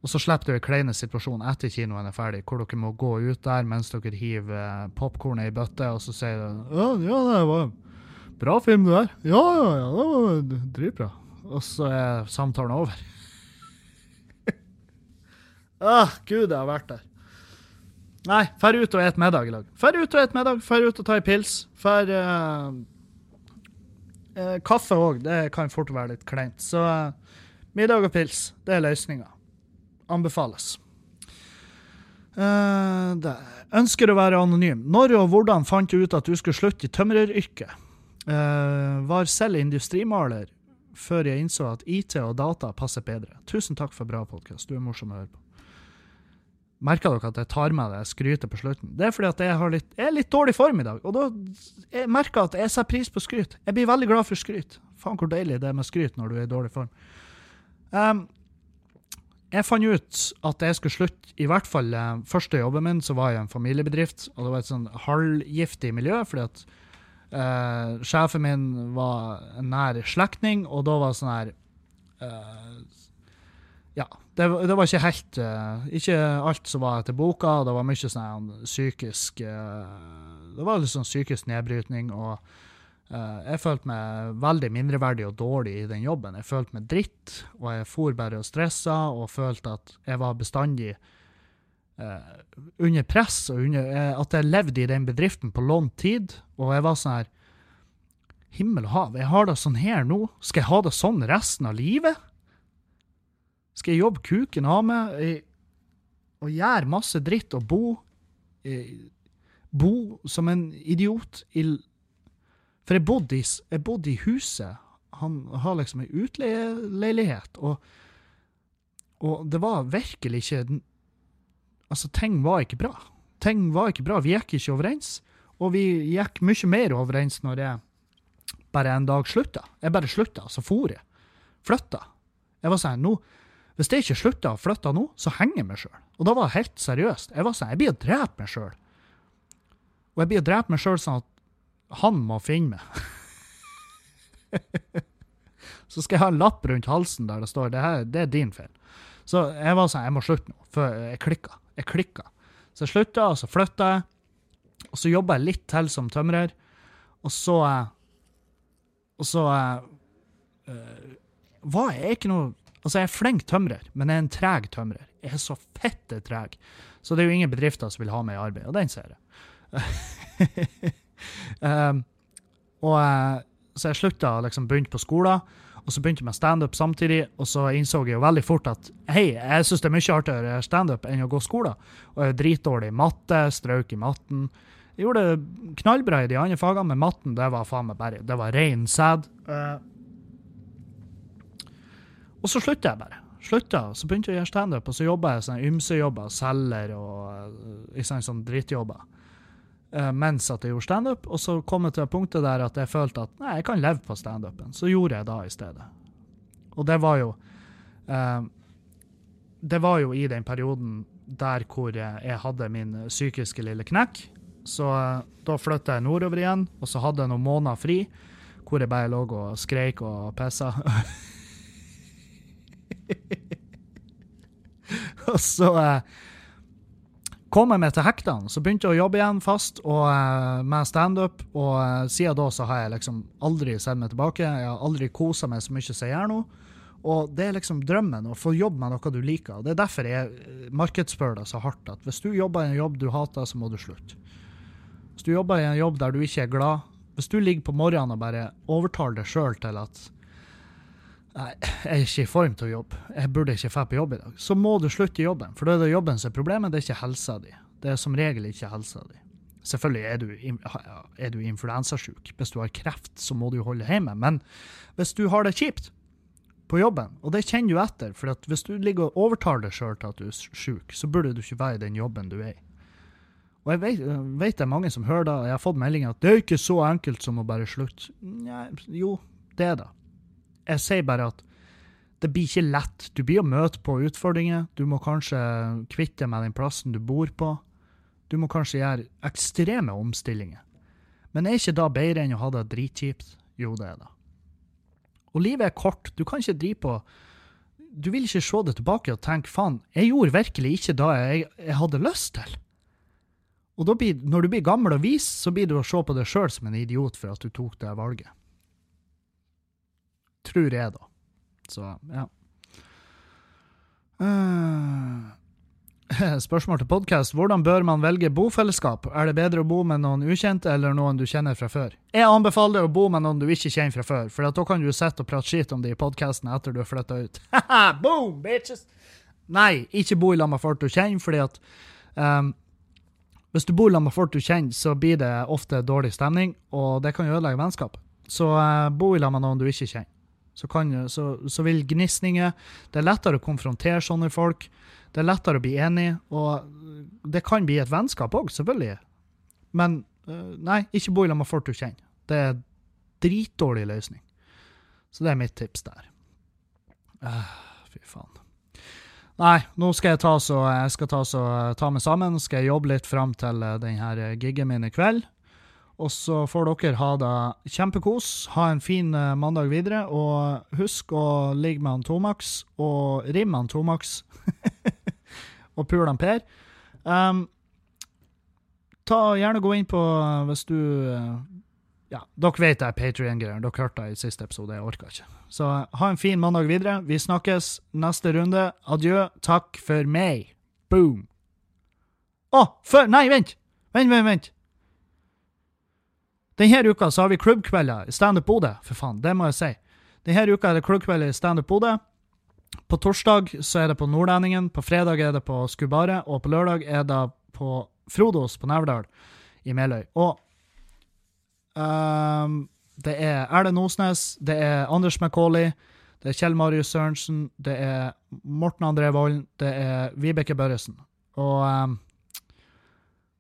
Og så slipper du en kleine situasjon etter kinoen er ferdig, hvor dere må gå ut der mens dere hiver popkornet i bøtte, og så sier du ja, ja, det var bra film, det der. Ja, ja, ja, det var dritbra. Og så er samtalen over. ah, gud, jeg har vært der. Nei, drar ut og et middag i lag. Drar ut og et middag, drar ut og tar en pils. Drar uh, uh, Kaffe òg, det kan fort være litt kleint. Så uh, middag og pils, det er løsninga. Anbefales. Uh, ønsker å være anonym. Når og hvordan fant du ut at du skulle slutte i tømreryrket? Uh, var selv industrimaler før jeg innså at IT og data passer bedre. Tusen takk for bra podkast. Du er morsom å høre på. Merker dere at jeg tar med det skrytet på slutten? Det er fordi at jeg, litt, jeg er litt dårlig form i dag. Og da jeg merker jeg at jeg setter pris på skryt. Jeg blir veldig glad for skryt. Faen hvor deilig det er med skryt når du er i dårlig form. Um, jeg fant ut at jeg skulle slutte, i hvert fall uh, første jobben min, så var jeg i en familiebedrift. Og det var et sånn halvgiftig miljø, fordi at uh, sjefen min var en nær slektning, og da var sånn her uh, Ja det, det, var ikke helt uh, Ikke alt som var etter boka. Det var mye sånn psykisk uh, Det var litt sånn psykisk nedbrytning. og uh, Jeg følte meg veldig mindreverdig og dårlig i den jobben. Jeg følte meg dritt, og jeg for bare og stressa og følte at jeg var bestandig under press, og under, at jeg levde i den bedriften på lånt tid. Og jeg var sånn her Himmel og hav, jeg har det sånn her nå. Skal jeg ha det sånn resten av livet? Skal jeg jobbe kuken av meg og gjøre masse dritt og bo Bo som en idiot i For jeg bodde i, jeg bodde i huset. Han har liksom ei utleieleilighet, og, og det var virkelig ikke Altså, ting var ikke bra. Ting var ikke bra. Vi gikk ikke overens. Og vi gikk mye mer overens når jeg bare en dag slutta. Jeg bare slutta, så for jeg. Flytta. Jeg var sånn, nå hvis jeg ikke slutta å flytte nå, så henger jeg meg sjøl. Og da var det helt seriøst. Jeg var sånn, jeg blir å drepe meg sjøl. Og jeg blir å drepe meg sjøl sånn at han må finne meg. så skal jeg ha en lapp rundt halsen der det står det, her, det er din feil. Så jeg var sånn, jeg må slutte nå, for jeg klikka. Jeg klikka. Så jeg slutta, og så flytta jeg. Og så jobba jeg litt til som tømrer. Og så Og så uh, var jeg ikke noe Altså, jeg er flink tømrer, men jeg er en treg tømrer. Jeg er så fette treg. Så det er jo ingen bedrifter som vil ha meg i arbeid, og den ser jeg. um, og uh, Så jeg slutta liksom begynte på skolen, og så begynte jeg med standup samtidig, og så innså jeg jo veldig fort at hei, jeg syns det er mye artigere standup enn å gå skole. Og jeg er dritdårlig i matte, strøk i matten. Jeg gjorde det knallbra i de andre fagene, men matten det var faen meg bare Det var rein sæd. Uh, og så slutta jeg bare. Slutta, Så begynte jeg å gjøre standup, og så jobba jeg sånn ymsejobber, selger og sånn drittjobber. Uh, mens at jeg gjorde standup, og så kom jeg til punktet der at jeg følte at nei, jeg kan leve på standupen. Så gjorde jeg da i stedet. Og det var jo uh, Det var jo i den perioden der hvor jeg hadde min psykiske lille knekk. Så uh, da flytta jeg nordover igjen, og så hadde jeg noen måneder fri hvor jeg bare lå og skreik og pissa. og så eh, kom jeg meg til hektene, så begynte jeg å jobbe igjen fast og uh, med standup. Og uh, siden da så har jeg liksom aldri sett meg tilbake. Jeg har aldri kosa meg så mye som jeg gjør nå. Og det er liksom drømmen, å få jobbe med noe du liker. Det er derfor jeg eh, markedsspør deg så hardt at hvis du jobber i en jobb du hater, så må du slutte. Hvis du jobber i en jobb der du ikke er glad, hvis du ligger på morgenen og bare overtaler deg sjøl til at Nei, jeg er ikke i form til å jobbe. Jeg burde ikke dra på jobb i dag. Så må du slutte i jobben, for da er det jobben som er problemet, det er ikke helsa di. Det er som regel ikke helsa di. Selvfølgelig er du, er du influensasjuk. Hvis du har kreft, så må du holde hjemme. Men hvis du har det kjipt på jobben, og det kjenner du etter, for hvis du ligger og overtar deg sjøl til at du er sjuk, så burde du ikke være i den jobben du er i. Og jeg vet, vet det er mange som hører da, og jeg har fått meldinger at det er ikke så enkelt som å bare slutte. Nei, jo, det er det. Jeg sier bare at det blir ikke lett. Du blir å møte på utfordringer. Du må kanskje kvitte med den plassen du bor på. Du må kanskje gjøre ekstreme omstillinger. Men er ikke da bedre enn å ha det dritkjipt? Jo, det er det. Og livet er kort. Du kan ikke drive på du vil ikke se det tilbake og tenke faen, jeg gjorde virkelig ikke det jeg, jeg hadde lyst til. Og blir, når du blir gammel og vis, så blir du å se på deg sjøl som en idiot for at du tok det valget. Tror jeg, da. Så, ja. Uh, Spørsmål til podkast. Hvordan bør man velge bofellesskap? Er det bedre å bo med noen ukjente eller noen du kjenner fra før? Jeg anbefaler å bo med noen du ikke kjenner fra før, for da kan du sitte og prate skit om det i podkasten etter du har flytta ut. Boom, bitches! Nei, ikke bo i lag med folk du kjenner, fordi at um, hvis du bor i lag med folk du kjenner, så blir det ofte dårlig stemning, og det kan ødelegge vennskap. Så uh, bo i lag med noen du ikke kjenner. Så, kan, så, så vil gnisninger Det er lettere å konfrontere sånne folk. Det er lettere å bli enig, og det kan bli et vennskap òg, selvfølgelig. Men uh, nei, ikke bo i lag med folk du kjenner. Det er dritdårlig løsning. Så det er mitt tips der. Uh, fy faen. Nei, nå skal jeg ta, så, jeg skal ta, så, ta meg sammen. Skal jeg jobbe litt fram til denne giggen min i kveld. Og så får dere ha det kjempekos. Ha en fin uh, mandag videre. Og husk å ligge med han Tomax, og rimme han Tomax. og pule han Per. Um, ta Gjerne gå inn på hvis du uh, Ja, dere vet det er Patrion-greier. Dere hørte det i siste episode. Jeg orka ikke. Så ha en fin mandag videre. Vi snakkes neste runde. Adjø. Takk for meg. Boom. Å, oh, før Nei, vent! Vent, vent, vent. Denne uka så har vi klubbkvelder i Standup Bodø. For faen, det må jeg si. Denne uka er det klubbkvelder i Standup Bodø. På torsdag så er det på Nordlendingen, på fredag er det på Skubare, og på lørdag er det på Frodos på Neverdal i Meløy. Og um, det er Erlend Osnes, det er Anders McCauley, det er Kjell Marius Sørensen, det er Morten André Volden, det er Vibeke Børresen. Og um,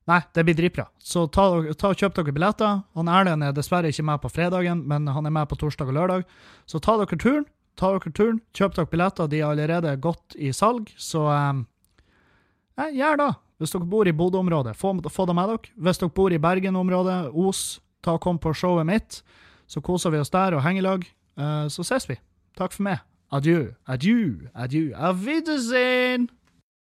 Nei, det blir dritbra. Så ta, ta og kjøp dere billetter. Han Erlend er dessverre ikke med på fredagen, men han er med på torsdag og lørdag. Så ta dere turen ta dere turen, kjøp dere billetter, de er allerede godt i salg, så um, gjør det. Hvis dere bor i Bodø-området, få, få, det med dere. Hvis dere bor i Bergen-området, Os, ta og kom på showet mitt. Så koser vi oss der og henger i lag. Uh, så ses vi. Takk for meg. Adjø, adjø, adjø. Auf Wiedersehen!